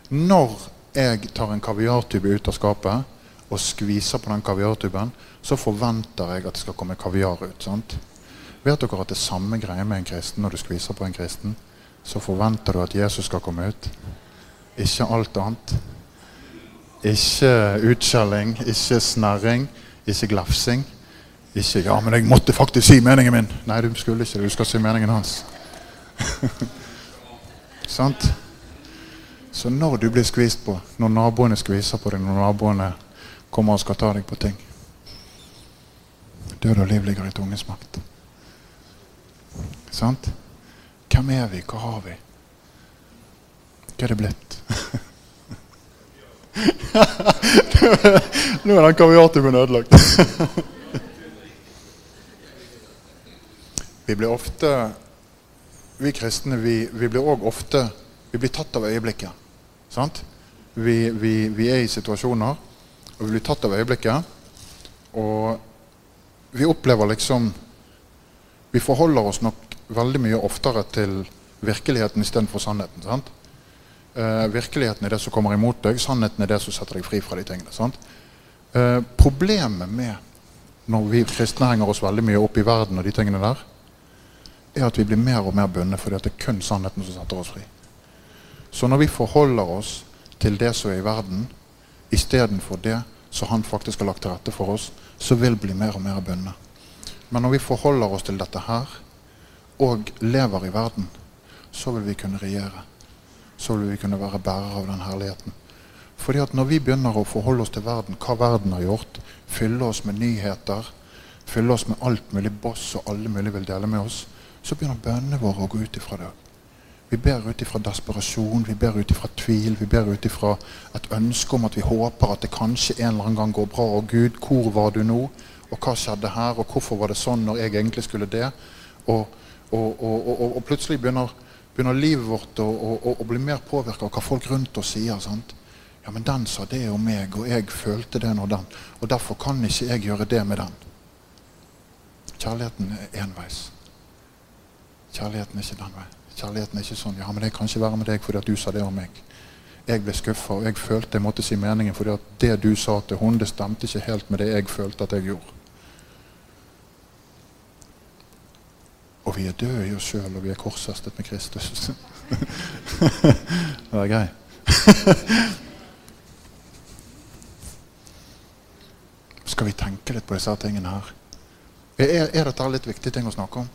Når jeg tar en kaviartube ut av skapet og skviser på den kaviartuben, så forventer jeg at det skal komme kaviar ut. sant? Vet dere at det er samme greie med en kristen når du skviser på en kristen? Så forventer du at Jesus skal komme ut. Ikke alt annet. Ikke utskjelling, ikke snerring, ikke glefsing. Ikke 'ja, men jeg måtte faktisk si meningen min'. Nei, du skulle ikke. Du skal si meningen hans. Sant? Så når du blir skvist på, når naboene skviser på deg, når naboene kommer og skal ta deg på ting Død og liv ligger i tungens makt. Sant? Hvem er vi? Hva har vi? Hva er det blitt? Nå er den kaviartuben ødelagt. vi blir ofte Vi kristne vi, vi blir òg ofte Vi blir tatt av øyeblikket. Sant? Vi, vi, vi er i situasjoner og vi blir tatt av øyeblikket. Og vi opplever liksom Vi forholder oss nok veldig mye oftere til virkeligheten istedenfor sannheten. sant? Eh, virkeligheten er det som kommer imot deg, sannheten er det som setter deg fri fra de tingene. sant? Eh, problemet med når vi kristne henger oss veldig mye opp i verden og de tingene der, er at vi blir mer og mer bundet fordi det er kun sannheten som setter oss fri. Så når vi forholder oss til det som er i verden, istedenfor det som han faktisk har lagt til rette for oss, så vil vi bli mer og mer bundet. Men når vi forholder oss til dette her, og lever i verden, så vil vi kunne regjere. Så vil vi kunne være bærer av den herligheten. Fordi at når vi begynner å forholde oss til verden, hva verden har gjort, fylle oss med nyheter, fylle oss med alt mulig boss og alle mulig vil dele med oss, så begynner bønnene våre å gå ut ifra det. Vi ber ut ifra desperasjon, vi ber ut ifra tvil, vi ber ut ifra et ønske om at vi håper at det kanskje en eller annen gang går bra. Og Gud, hvor var du nå? Og hva skjedde her? Og hvorfor var det sånn når jeg egentlig skulle det? Og, og, og, og plutselig begynner, begynner, livet vårt å, bli mer påvirka av hva folk rundt oss sier. sant? Ja, men den sa det om meg, og jeg følte det når den. Og derfor kan ikke jeg gjøre det med den. Kjærligheten er enveis. Kjærligheten er ikke den veien. Kjærligheten er ikke sånn Ja, men jeg kan ikke være med deg fordi at du sa det om meg. Jeg ble skuffa, og jeg følte jeg måtte si meningen fordi at det du sa til henne, det stemte ikke helt med det jeg følte at jeg gjorde. Og vi er døde i oss sjøl, og vi er korsfestet med Kristus. det var grei. Skal vi tenke litt på disse tingene her? Er, er dette litt viktige ting å snakke om?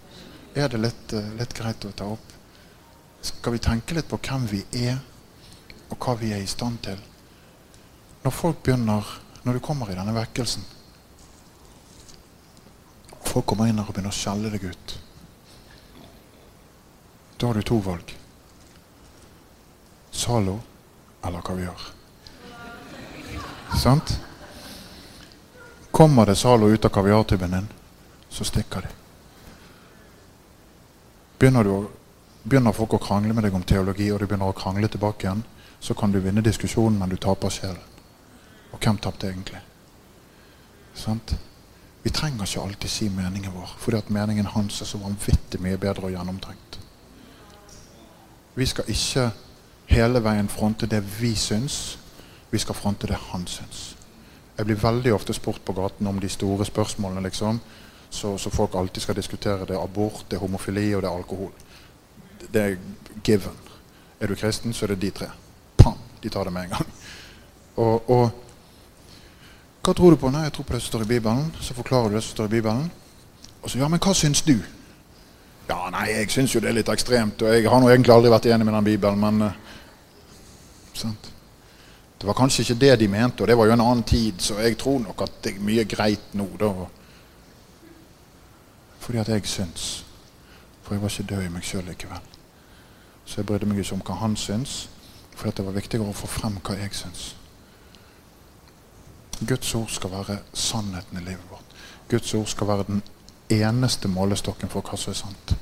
Er det litt, uh, litt greit å ta opp? skal vi tenke litt på hvem vi er, og hva vi er i stand til. Når folk begynner, når du kommer i denne vekkelsen Folk kommer inn her og begynner å skjelle deg ut. Da har du to valg. Zalo eller kaviar. Sant? Kommer det Zalo ut av kaviartuben din, så stikker de. Begynner, du, begynner folk å krangle med deg om teologi, og du begynner å krangle tilbake igjen, så kan du vinne diskusjonen, men du taper sjelen. Og hvem tapte egentlig? Sant? Vi trenger ikke alltid si meningen vår, fordi at meningen hans er så vanvittig mye bedre og gjennomtrengt. Vi skal ikke hele veien fronte det vi syns. Vi skal fronte det han syns. Jeg blir veldig ofte spurt på gaten om de store spørsmålene. liksom, så, så, folk alltid skal diskutere. Det er abort, det er homofili og det er alkohol. Det er given. Er du kristen, så er det de tre. Pam! De tar det med en gang. Og, og hva tror du på? Nei, jeg tror på det som står i Bibelen. Så forklarer du det som står i Bibelen. Og så ja, men hva syns du? Ja, nei, jeg syns jo det er litt ekstremt. Og jeg har nå egentlig aldri vært enig med den Bibelen, men uh, sant? Det var kanskje ikke det de mente, og det var jo en annen tid, så jeg tror nok at det er mye greit nå, da. Fordi at jeg syns. For jeg var ikke død i meg sjøl likevel. Så jeg brydde meg ikke om hva han syns, for det var viktigere å få frem hva jeg syns. Guds ord skal være sannheten i livet vårt. Guds ord skal være den eneste målestokken for hva som er sant.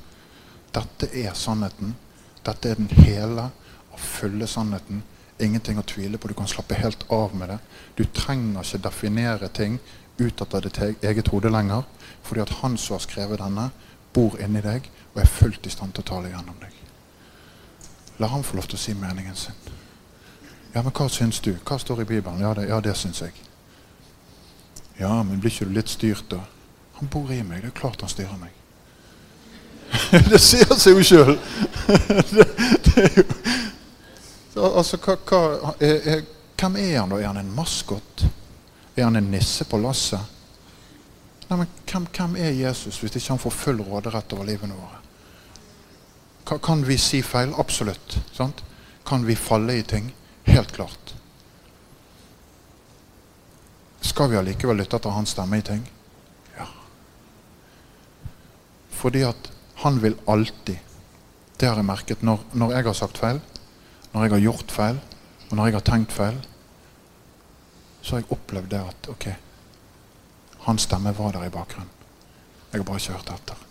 Dette er sannheten. Dette er den hele og fulle sannheten. Ingenting å tvile på. Du kan slappe helt av med det. Du trenger ikke definere ting ut av ditt eget hode lenger. Fordi at han som har skrevet denne, bor inni deg og er fullt i stand til å tale gjennom deg. La ham få lov til å si meningen sin. Ja, men hva syns du? Hva står i Bibelen? Ja, det, ja, det syns jeg. Ja, men blir ikke du litt styrt, da? Han bor i meg. Det er klart han styrer meg. det sier seg jo sjøl. altså, hva, hva, er, er, hvem er han, da? Er han en maskot? Er han en nisse på lasset? Nei, men hvem, hvem, er Jesus hvis ikke han får full råderett over livene våre? Kan vi si feil? Absolutt. Sant? Kan vi falle i ting? Helt klart. Skal vi allikevel lytte til hans stemme i ting? Ja. Fordi at han vil alltid Det har jeg merket når, når jeg har sagt feil, når jeg har gjort feil, og når jeg har tenkt feil, så har jeg opplevd det at ok, hans stemme var der i bakgrunnen. Jeg har bare ikke hørt etter.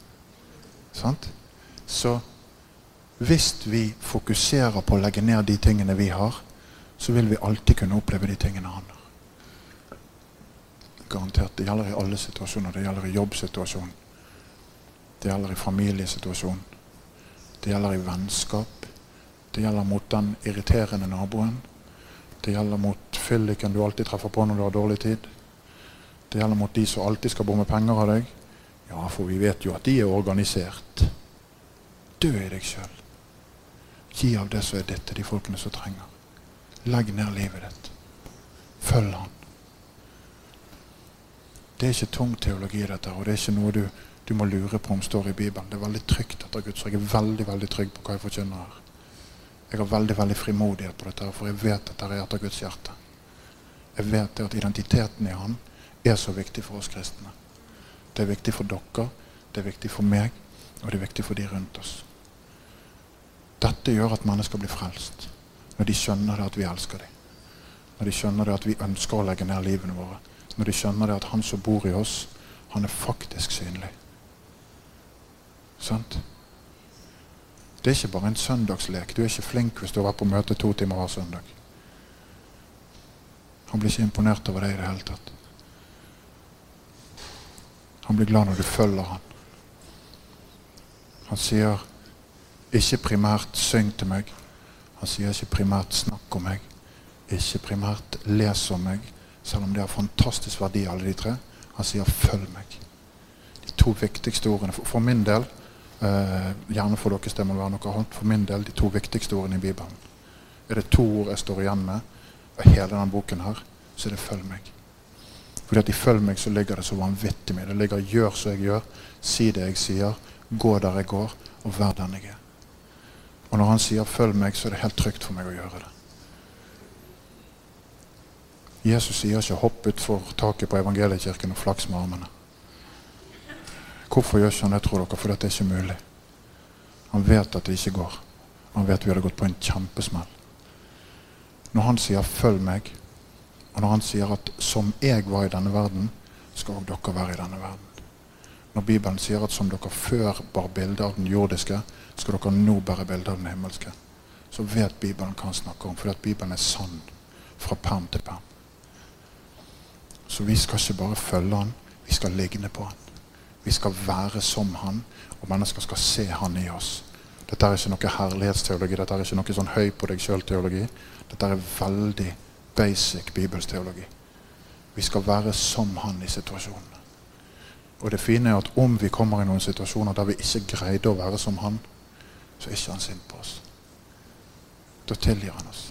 Sant? Så hvis vi fokuserer på å legge ned de tingene vi har, så vil vi alltid kunne oppleve de tingene han har. Garantert. Det gjelder i alle situasjoner. Det gjelder i jobbsituasjonen. Det gjelder i familiesituasjonen. Det gjelder i vennskap. Det gjelder mot den irriterende naboen. Det gjelder mot fylliken du alltid treffer på når du har dårlig tid. Det gjelder mot de som alltid skal bomme penger av deg. Ja, for vi vet jo at de er organisert. Dø i deg sjøl. Gi av det som er ditt, til de folkene som trenger. Legg ned livet ditt. Følg Han. Det er ikke tung teologi, dette, og det er ikke noe du, du, må lure på om står i Bibelen. Det er veldig trygt etter Guds, og jeg er veldig veldig trygg på hva jeg forkynner her. Jeg har veldig veldig frimodighet på dette, for jeg vet at det er etter Guds hjerte. Jeg vet at identiteten i Han er så viktig for oss kristne. Det er viktig for dere, det er viktig for meg, og det er viktig for de rundt oss. Dette gjør at mennesker blir frelst. Når de skjønner det at vi elsker dem. Når de skjønner det at vi ønsker å legge ned livene våre når de skjønner det at han som bor i oss, han er faktisk synlig. Sant? Det er ikke bare en søndagslek. Du er ikke flink hvis du har vært på møte to timer hver søndag. Han blir ikke imponert over det i det hele tatt. Han blir glad når du følger han. Han sier ikke primært 'syng til meg'. Han sier ikke primært 'snakk om meg'. Ikke primært 'les om meg'. Selv om det har fantastisk verdi, alle de tre. Han sier 'følg meg'. De to viktigste ordene for, for min del eh, Gjerne for deres det må være noe annet. For min del de to viktigste ordene i Bibelen. Er det to ord jeg står igjen med av hele denne boken, her, så er det 'følg meg'. Fordi at i 'følg meg' så ligger det så vanvittig mye. Det ligger 'gjør som jeg gjør', si det jeg sier, gå der jeg går, og vær den jeg er. Og når han sier 'følg meg', så er det helt trygt for meg å gjøre det. Jesus sier ikke 'hopp utfor taket på evangeliekirken og flaks med armene'. Hvorfor gjør ikke han det, tror dere? Fordi det er ikke mulig. Han vet at det ikke går. Han vet vi hadde gått på en kjempesmell. Når han sier 'følg meg', og når han sier at 'som jeg var i denne verden', skal òg dere være i denne verden. Når Bibelen sier at som dere før bar bilde av den jordiske, skal dere nå bære bilde av den himmelske, så vet Bibelen hva han snakker om. Fordi at Bibelen er sann fra perm til perm. Så vi skal ikke bare følge han, vi skal ligne på han. Vi skal være som han, og mennesker skal se han i oss. Dette er ikke noe herlighetsteologi, dette er ikke noe sånn høy på deg sjøl-teologi. Dette er veldig basic bibelsteologi. Vi skal være som han i situasjonen. Og det fine er at om vi kommer i noen situasjoner der vi ikke greide å være som han, så er ikke han sint på oss. Da tilgir han oss.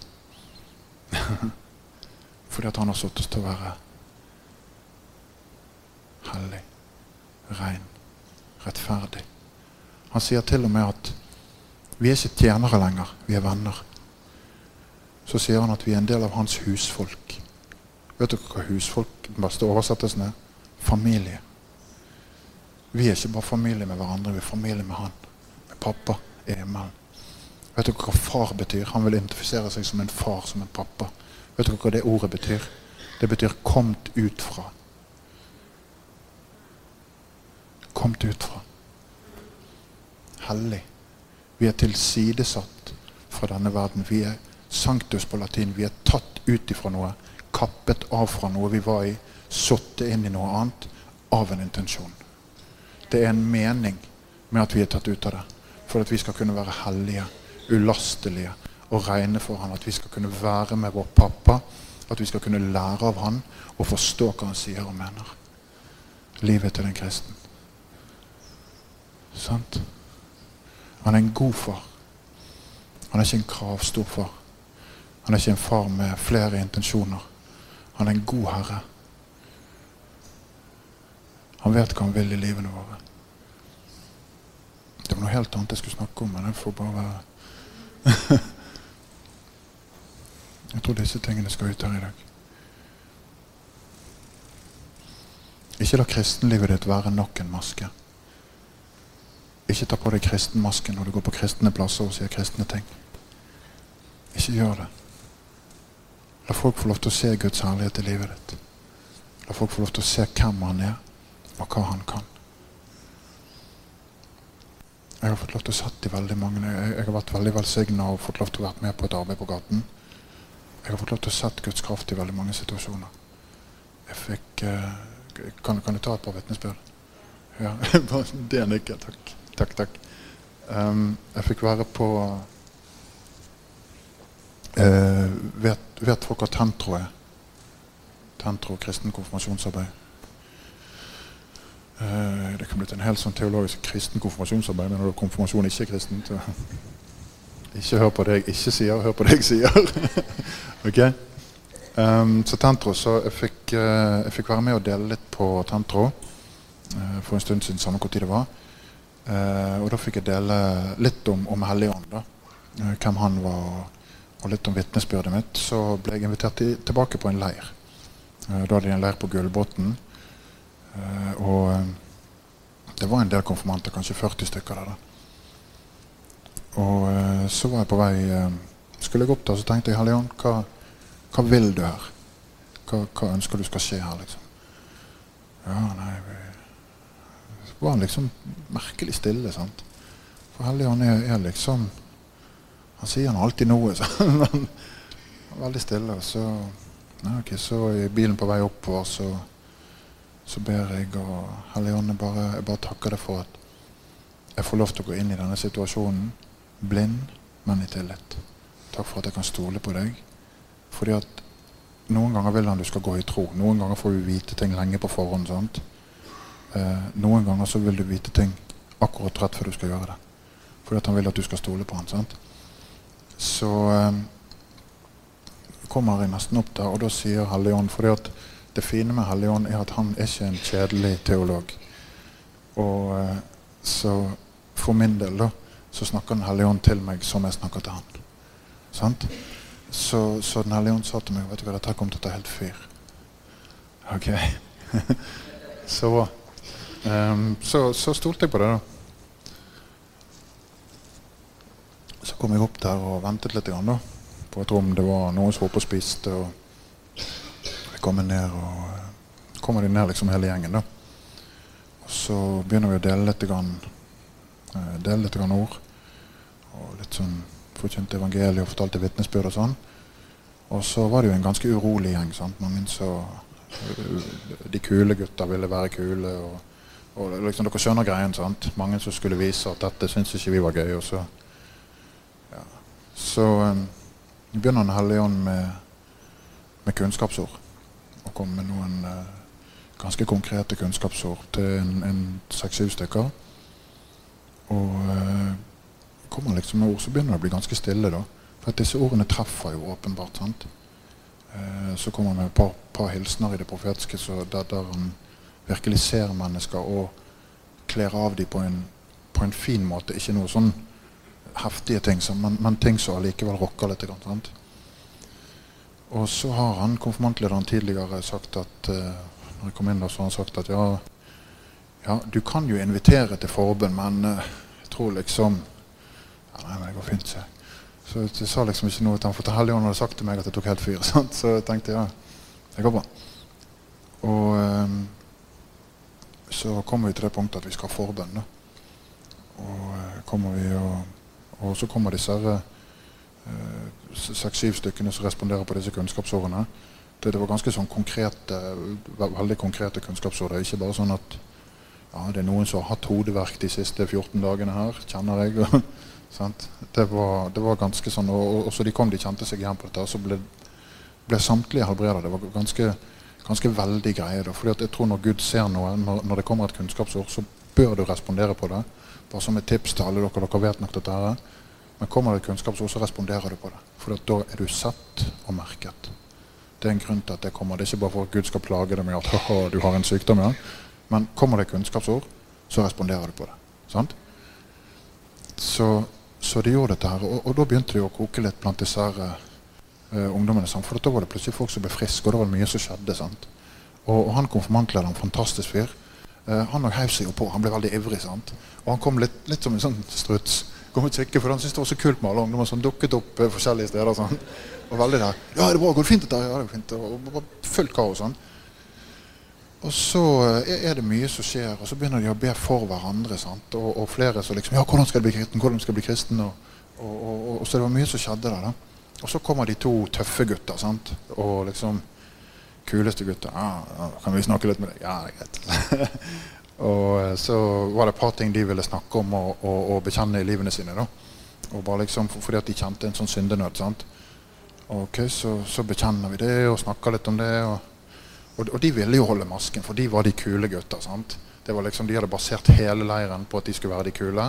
Fordi at han har satt oss til å være hellig, ren, rettferdig. Han sier til og med at vi er ikke tjenere lenger, vi er venner. Så sier han at vi er en del av hans husfolk. Vet dere hva husfolk beste oversettelsen er? Familie. Vi er ikke bare familie med hverandre, vi er familie med han. Med pappa himmelen. Vet dere hva far betyr? Han vil identifisere seg som en far, som en pappa. Vet dere hva det ordet betyr? Det betyr 'komt ut fra'. Komt ut fra. Hellig. Vi er tilsidesatt fra denne verden. Vi er sanctus på latin. Vi er tatt ut ifra noe. Kappet av fra noe vi var i. Satt inn i noe annet av en intensjon. Det er en mening med at vi er tatt ut av det. For at vi skal kunne være hellige, ulastelige og regne for han. At vi skal kunne være med vår pappa. At vi skal kunne lære av han og forstå hva han sier og mener. Livet til den kristen. Sant? Han er en god far. Han er ikke en kravstor far. Han er ikke en far med flere intensjoner. Han er en god herre. Han vet hva han vil i livene våre. Det var noe helt annet jeg skulle snakke om, men jeg får bare være Jeg tror disse tingene skal ut her i dag. Ikke la kristenlivet ditt være nok en maske. Ikke ta på deg kristenmasken når du går på kristne plasser og sier kristne ting. Ikke gjør det. La folk få lov til å se Guds herlighet i livet ditt. La folk få lov til å se hvem han er, og hva han kan. Jeg har fått lov til å sette i veldig mange Jeg har vært veldig velsigna og fått lov til å være med på et arbeid på gaten. Jeg har fått lov til å sette Guds kraft i veldig mange situasjoner. Jeg fikk eh, kan, kan, du ta et par vitnesbyrd? Ja, det er nikket. Takk. Takk, takk. Um, jeg fikk være på uh, vet, vet, folk hva Tentro er? Tentro, kristen konfirmasjonsarbeid. Eh, det kan bli en helt sånn teologisk kristen konfirmasjonsarbeid, men når konfirmasjon ikke er kristent Ikke hør på det jeg ikke sier, hør på det jeg sier. ok? Um, så Tentro, så jeg fikk, uh, jeg fikk, være med og dele litt på Tentro uh, for en stund siden. Samme hvor tid det var. Uh, og da fikk jeg dele litt om, om Helligånd. Uh, hvem han var, og, og litt om vitnesbyrdet mitt. Så ble jeg invitert til, tilbake på en leir. Uh, da hadde de en leir på Gullbotn. og det var en del konfirmanter, kanskje 40 stykker der. Og så var jeg på vei Skulle jeg opp der, så tenkte jeg Helligånd, hva, hva vil du her? Hva, hva, ønsker du skal skje her, liksom? Ja, nei, vi var han liksom merkelig stille. sant? For Helligånd er, er liksom Han sier han alltid noe, sånn, men veldig stille. Og så, ja, okay, så i bilen på vei oppover så, så ber jeg, og Helligånden, bare, jeg bare takker deg for at jeg får lov til å gå inn i denne situasjonen blind, men i tillit. Takk for at jeg kan stole på deg. Fordi at noen ganger vil han du skal gå i tro. Noen ganger får du vite ting lenge på forhånd. sant? Eh, noen ganger så vil du vite ting akkurat rett før du skal gjøre det. Fordi at han vil at du skal stole på han, sant? Så eh, kommer jeg nesten opp der, og da sier Helligånd For det fine med Helligånd er at han er ikke en kjedelig teolog. Og eh, så for min del da, så snakker Den hellige ånd til meg som jeg snakker til han. Sant? Så, så Den hellige ånd sa til meg vet du hva, dette kommer til å ta helt fyr. Ok. så Um, så, så stolte jeg på det, da. Kom jeg opp der og ventet litt grann, da, på et rom. Det var noen som var oppe og spiste. og Jeg kommer ned, og eh, kommer de ned liksom hele gjengen. da. Og Så begynner vi å dele litt, grann, eh, dele litt grann ord. Og litt sånn forkynte evangeliet og fortalte vitnesbyrd og sånn. Og så var det jo en ganske urolig gjeng. sant? Mange så De kule gutta ville være kule. og og liksom, Dere skjønner greien. sant? Mange som skulle vise at dette syntes ikke vi var gøy. og Så. Så um, begynner Den hellige ånd med, med kunnskapsord. Og kommer med noen uh, ganske konkrete kunnskapsord til en, seks-syv stykker. Og uh, kommer liksom med ord, så begynner det å bli ganske stille. da. For at disse ordene treffer jo åpenbart. sant? Uh, så kommer han med et par, par hilsener i det profetiske der, der han virkelig ser mennesker og kler av dem på en, på en fin måte. Ikke noe sånn heftige ting, men, men ting som allikevel rocker litt. Sant? Og så har han konfirmantlederen tidligere sagt at uh, når jeg kom inn da, så har han sagt at ja, ja du kan jo invitere til forbund, men uh, jeg tror liksom ja, Nei, men det går fint. Så, så jeg sa liksom ikke noe til ham, for Helligånden hadde sagt til meg at jeg tok helt fyr. Sant? Så jeg tenkte ja, det går bra. Og um, så kommer vi til det punktet at vi skal ha forbønn. Og, kommer vi og, og, så kommer disse uh, seks-syv stykkene som responderer på disse kunnskapsårene. Det, det var ganske sånn konkrete, veldig konkrete kunnskapsår. Det er ikke bare sånn at ja, det er noen som har hatt hodeverk de siste 14 dagene her, kjenner jeg. det, var, det, var, ganske sånn, og, og, så de kom, de kjente seg igjen på dette. Og så ble, ble samtlige helbreda. Det var ganske, ganske veldig greie. Da. Fordi jeg tror Når Gud ser noe, når, når, det kommer et kunnskapsord, så bør du respondere på det. Bare som et tips til alle dere. Dere vet nok dette her. Men kommer det et kunnskapsord, så responderer du på det. For da er du sett og merket. Det er en grunn til at det kommer. Det er ikke bare for at Gud skal plage deg med at du har en sykdom. Ja. Men kommer det kunnskapsord, så responderer du på det. Sant? Så, så de gjorde dette her. Og, og, da begynte det å koke litt blant disse her, uh, ungdommene. Sant? For da var det plutselig folk som ble friske, og det var mye som skjedde. Sant? Og, og han konfirmantlederen, fantastisk fyr, uh, han heiv seg jo på. Han ble veldig ivrig. Sant? Og han kom litt, litt som en sånn struts. Kom og kikke, for Han syntes det var så kult med alle ungdommer som dukket opp uh, forskjellige steder. Sånn. Og veldig der. 'Ja, det er bra. Går det fint?' dette? Ja, det er fint. Og, bare og fullt kaos. sånn. Og så er det mye som skjer, og så begynner de å be for hverandre. Og, og, flere som liksom Ja, hvordan skal jeg bli kristen? Hvordan skal jeg bli kristen? Og, og, så det var mye som skjedde der. da. Og så kommer de to tøffe gutter. sant? Og liksom Kuleste gutter. Ja, ja, 'Kan vi snakke litt med deg?' Ja, det er greit. og så var det et par ting de ville snakke om og, og, bekjenne i livene sine. da. Og bare liksom Fordi at de kjente en sånn syndenød. sant? Ok, så, så bekjenner vi det og snakker litt om det. og og, og, de ville jo holde masken, for de var de kule gutta. sant? Det var liksom, De hadde basert hele leiren på at de skulle være de kule.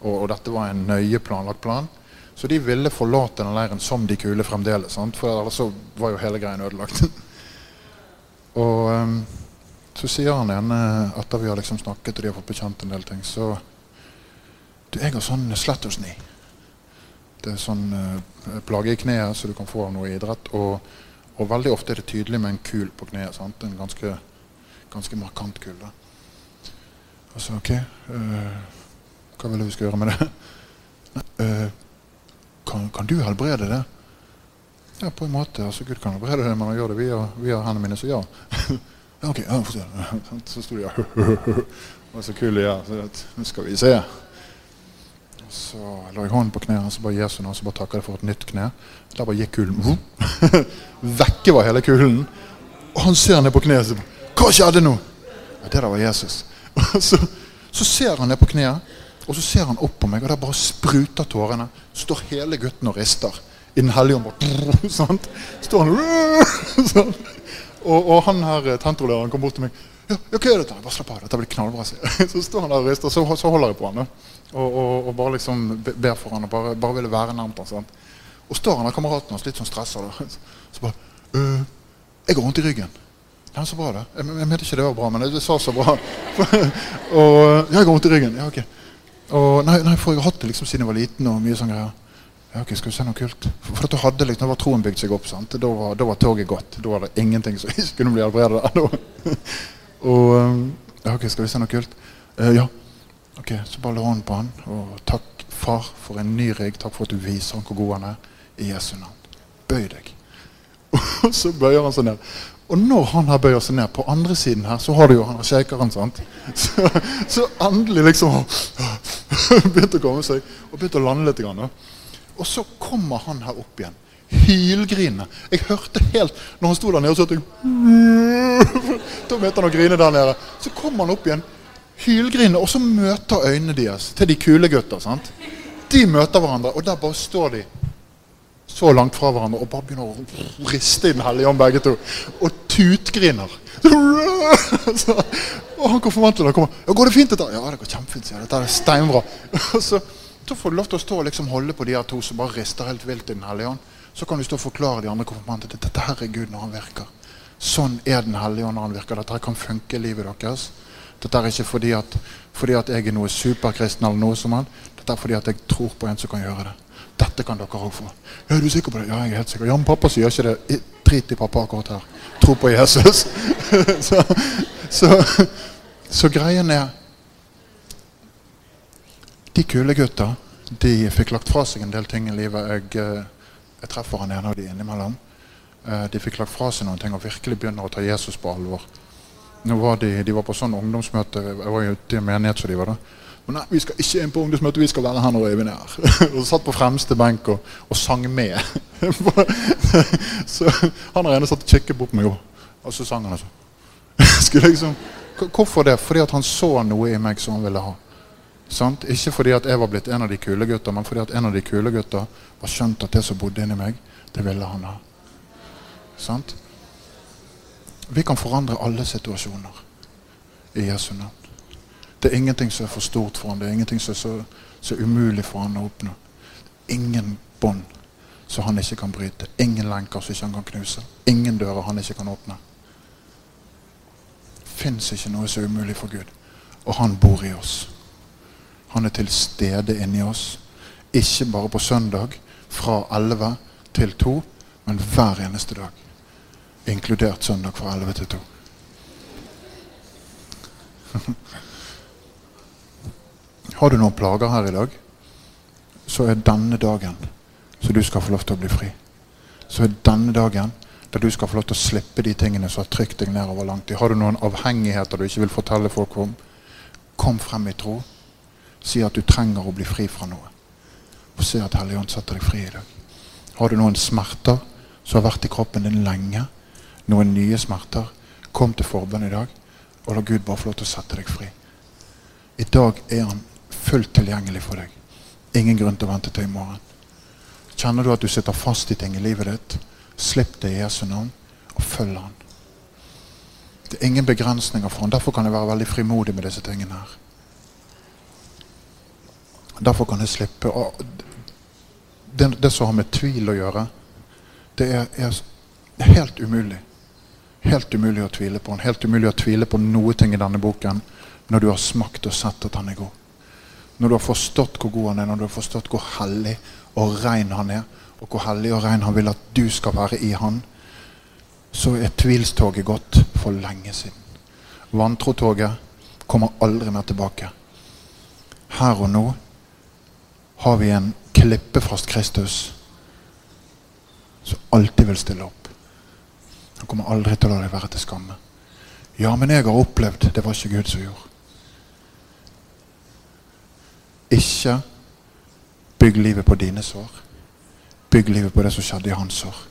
Og, og dette var en nøye planlagt plan. Så de ville forlate den leiren som de kule fremdeles. Sant? For ellers så var jo hele greien ødelagt. og um, så sier han ene, etter vi har liksom snakket og de har fått bekjent en del ting, så Du, jeg har sånn slettersni. Det er sånn uh, plage i kneet så du kan få av noe idrett. og og veldig ofte er det tydelig med en kul på kneet. Sant? En ganske, ganske markant kul. Da. så, ok uh, Hva vil du vi skal gjøre med det? Uh, kan, kan, du helbrede det? Ja, på en måte. altså Gud kan helbrede det, men han gjør det via, via hendene mine, så ja. ok, ja, Så sto de der. Og så kul de er. Nå skal vi se. Så la jeg hånden på kneet så bare Jesu navn, så bare takka jeg for et nytt kne. Der bare gikk kulen. Vekke var hele kulen. Og han ser ned på kneet og sier Hva skjedde nå? Ja, det der var Jesus. Så, så, ser han ned på kneet, og så ser han opp på meg, og der bare spruter tårene. Står hele gutten og rister. I Den hellige ånd sånt. Står han sånn. og, og, han her tentrolederen kom bort til meg. Ja, ja, hva er dette? Bare slapp av, dette blir knallbra. Så står han der og rister, så, så holder jeg på han. Og, og, og bare liksom ber for han og bare, bare ville være nærmt han. Og står han der kameraten hans litt sånn stressa. Så bare øh, 'Jeg har vondt i ryggen.' Ja, så bra det. Jeg, jeg mente ikke det var bra, men det sa så bra. og 'Jeg har vondt i ryggen.' Ja, ok. Og nei, nei, for jeg har hatt det liksom siden jeg var liten. og mye sånn greier. Ja, ok, Skal vi se noe kult? For, for du hadde liksom, da var troen bygd seg opp. sant? Da var, da var toget gått. Da var det ingenting som ikke kunne bli helbredet. og ja, ok, skal vi se noe kult? Uh, ja. Ok, Så bare la hånden på han. Og takk, far, for en ny rigg. Takk for at du viser han hvor god han er. I Jesu navn. Bøy deg. Og så bøyer han seg ned. Og når han her bøyer seg ned, på andre siden her, så har du jo han shakeren. sant? Så, så endelig liksom Begynte å komme seg og begynte å lande litt. Grann, og så kommer han her opp igjen. Hylgrinende. Jeg hørte helt Når han sto der nede, så hørte jeg Da begynte han å grine der nede. Så kommer han opp igjen hylgrinende, og så møter øynene deres til de kule gutter. sant? De møter hverandre, og der bare står de så langt fra hverandre og bare begynner å riste i Den hellige ånd, begge to. Og tutgriner. Og han konfirmanten kommer. Ja, 'Går det fint, dette?' 'Ja, det går kjempefint', sier Dette er steinbra. Og så, så får du lov til å stå og liksom holde på de her to som bare rister helt vilt i Den hellige ånd. Så kan du stå og forklare de andre konfirmantene dette her er Gud når han virker. Sånn er Den hellige ånd når han virker. Dette her kan funke i livet deres. Dette er ikke fordi at, fordi at jeg er noe superkristen, eller noe som han. Dette er fordi at jeg tror på en som kan gjøre det. Dette kan dere òg få. Ja, er du sikker på det? Ja, jeg er helt sikker. Ja, men pappa sier ikke det. Drit i pappa akkurat her. Tro på Jesus. så, så, så greien er De kule gutta de fikk lagt fra seg en del ting i livet. Jeg, eh, jeg treffer han ene av de innimellom. Eh, de fikk lagt fra seg noen ting og virkelig begynner å ta Jesus på alvor. Var de, de var på sånn ungdomsmøte. Jeg var jo ute i en menighet som de var da. Men nei, vi skal ikke inn på ungdomsmøte, vi skal være her når Øyvind er her. og satt på fremste benk og, og sang med. så Han har ene satt og kikket bort på meg, og så sang han altså. liksom, hvorfor det? Fordi at han så noe i meg som han ville ha. Sant? Ikke fordi at jeg var blitt en av de kule gutta, men fordi at en av de kule gutta var skjønt at det som bodde inni meg, det ville han ha. Sant? Vi kan forandre alle situasjoner i Jesu navn. Det er ingenting som er for stort for ham. Det er ingenting som er så, så umulig for ham å oppnå. Ingen bånd som han ikke kan bryte. Ingen lenker som ikke han kan knuse. Ingen dører han ikke kan åpne. Fins ikke noe er umulig for Gud. Og han bor i oss. Han er til stede inni oss. Ikke bare på søndag fra 11 til 2, men hver eneste dag inkludert søndag fra 11 til 2. Har du noen plager her i dag, så er denne dagen så du skal få lov til å bli fri. Så er denne dagen der du skal få lov til å slippe de tingene som har trykt deg nedover lang tid. Har du noen avhengigheter du ikke vil fortelle folk om, kom frem i tro. Si at du trenger å bli fri fra noe. Og se at Helligånd setter deg fri i dag. Har du noen smerter som har vært i kroppen din lenge, noen nye smerter, kom til forbønn i dag, og la Gud bare få lov til å sette deg fri. I dag er han fullt tilgjengelig for deg. Ingen grunn til å vente til i morgen. Kjenner du at du sitter fast i ting i livet ditt, slipp det i Jesu navn, og følg han. Det er ingen begrensninger for han. Derfor kan jeg være veldig frimodig med disse tingene her. Derfor kan jeg slippe. Det, det som har med tvil å gjøre, det er, er helt umulig. Helt umulig å tvile på han. Helt umulig å tvile på noe ting i denne boken når du har smakt og sett at han er god. Når du har forstått hvor god han er, når du har forstått hvor hellig og ren han er, og hvor hellig og ren han vil at du skal være i han, så er tvilstoget gått for lenge siden. Vantrotoget kommer aldri mer tilbake. Her og nå har vi en klippefast Kristus som alltid vil stille opp. Han kommer aldri til å la deg være til skamme. Ja, men jeg har opplevd Det var ikke Gud som gjorde. Ikke bygg livet på dine sår. Bygg livet på det som skjedde i hans sår.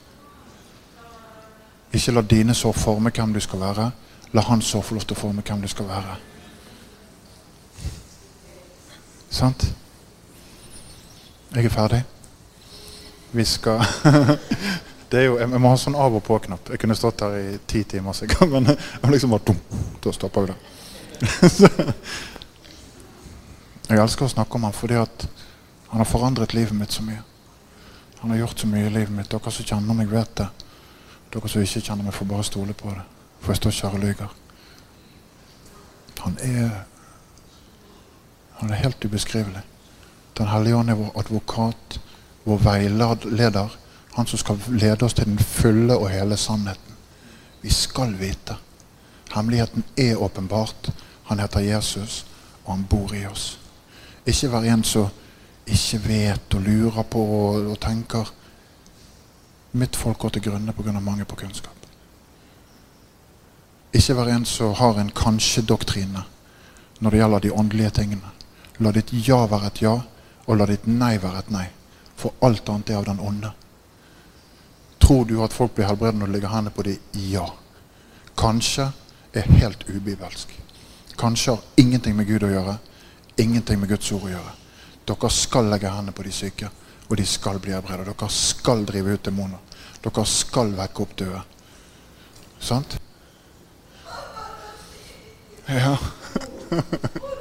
Ikke la dine sår forme hvem du skal være. La hans sår få lov til å forme hvem du skal være. Sant? Jeg er ferdig. Vi skal det er jo, jeg, må ha sånn av og på-knapp. Jeg kunne stått her i ti timer sikkert, men jeg liksom bare dum, Da stopper vi det. jeg elsker å snakke om ham fordi at han har forandret livet mitt så mye. Han har gjort så mye i livet mitt. Dere som kjenner meg, vet det. Dere som ikke kjenner meg, får bare stole på det. For jeg står ikke her og lyver. Han er Han er helt ubeskrivelig. Den hellige ånd er vår advokat, vår veileder han som skal lede oss til den fulle og hele sannheten. Vi skal vite. Hemmeligheten er åpenbart. Han heter Jesus, og han bor i oss. Ikke vær en som ikke vet og lurer på og, og tenker Mitt folk går til grunne pga. mangel på kunnskap. Ikke vær en som har en kanskje-doktrine når det gjelder de åndelige tingene. La ditt ja være et ja, og la ditt nei være et nei. For alt annet er av den onde. Tror du at folk blir helbredet når du legger hendene på dem? Ja. Kanskje er helt ubibelsk. Kanskje har ingenting med Gud å gjøre. Ingenting med Guds ord å gjøre. Dere skal legge hendene på de syke, og de skal bli helbredet. Dere skal drive ut demoner. Dere skal vekke opp døde. Sant? Ja.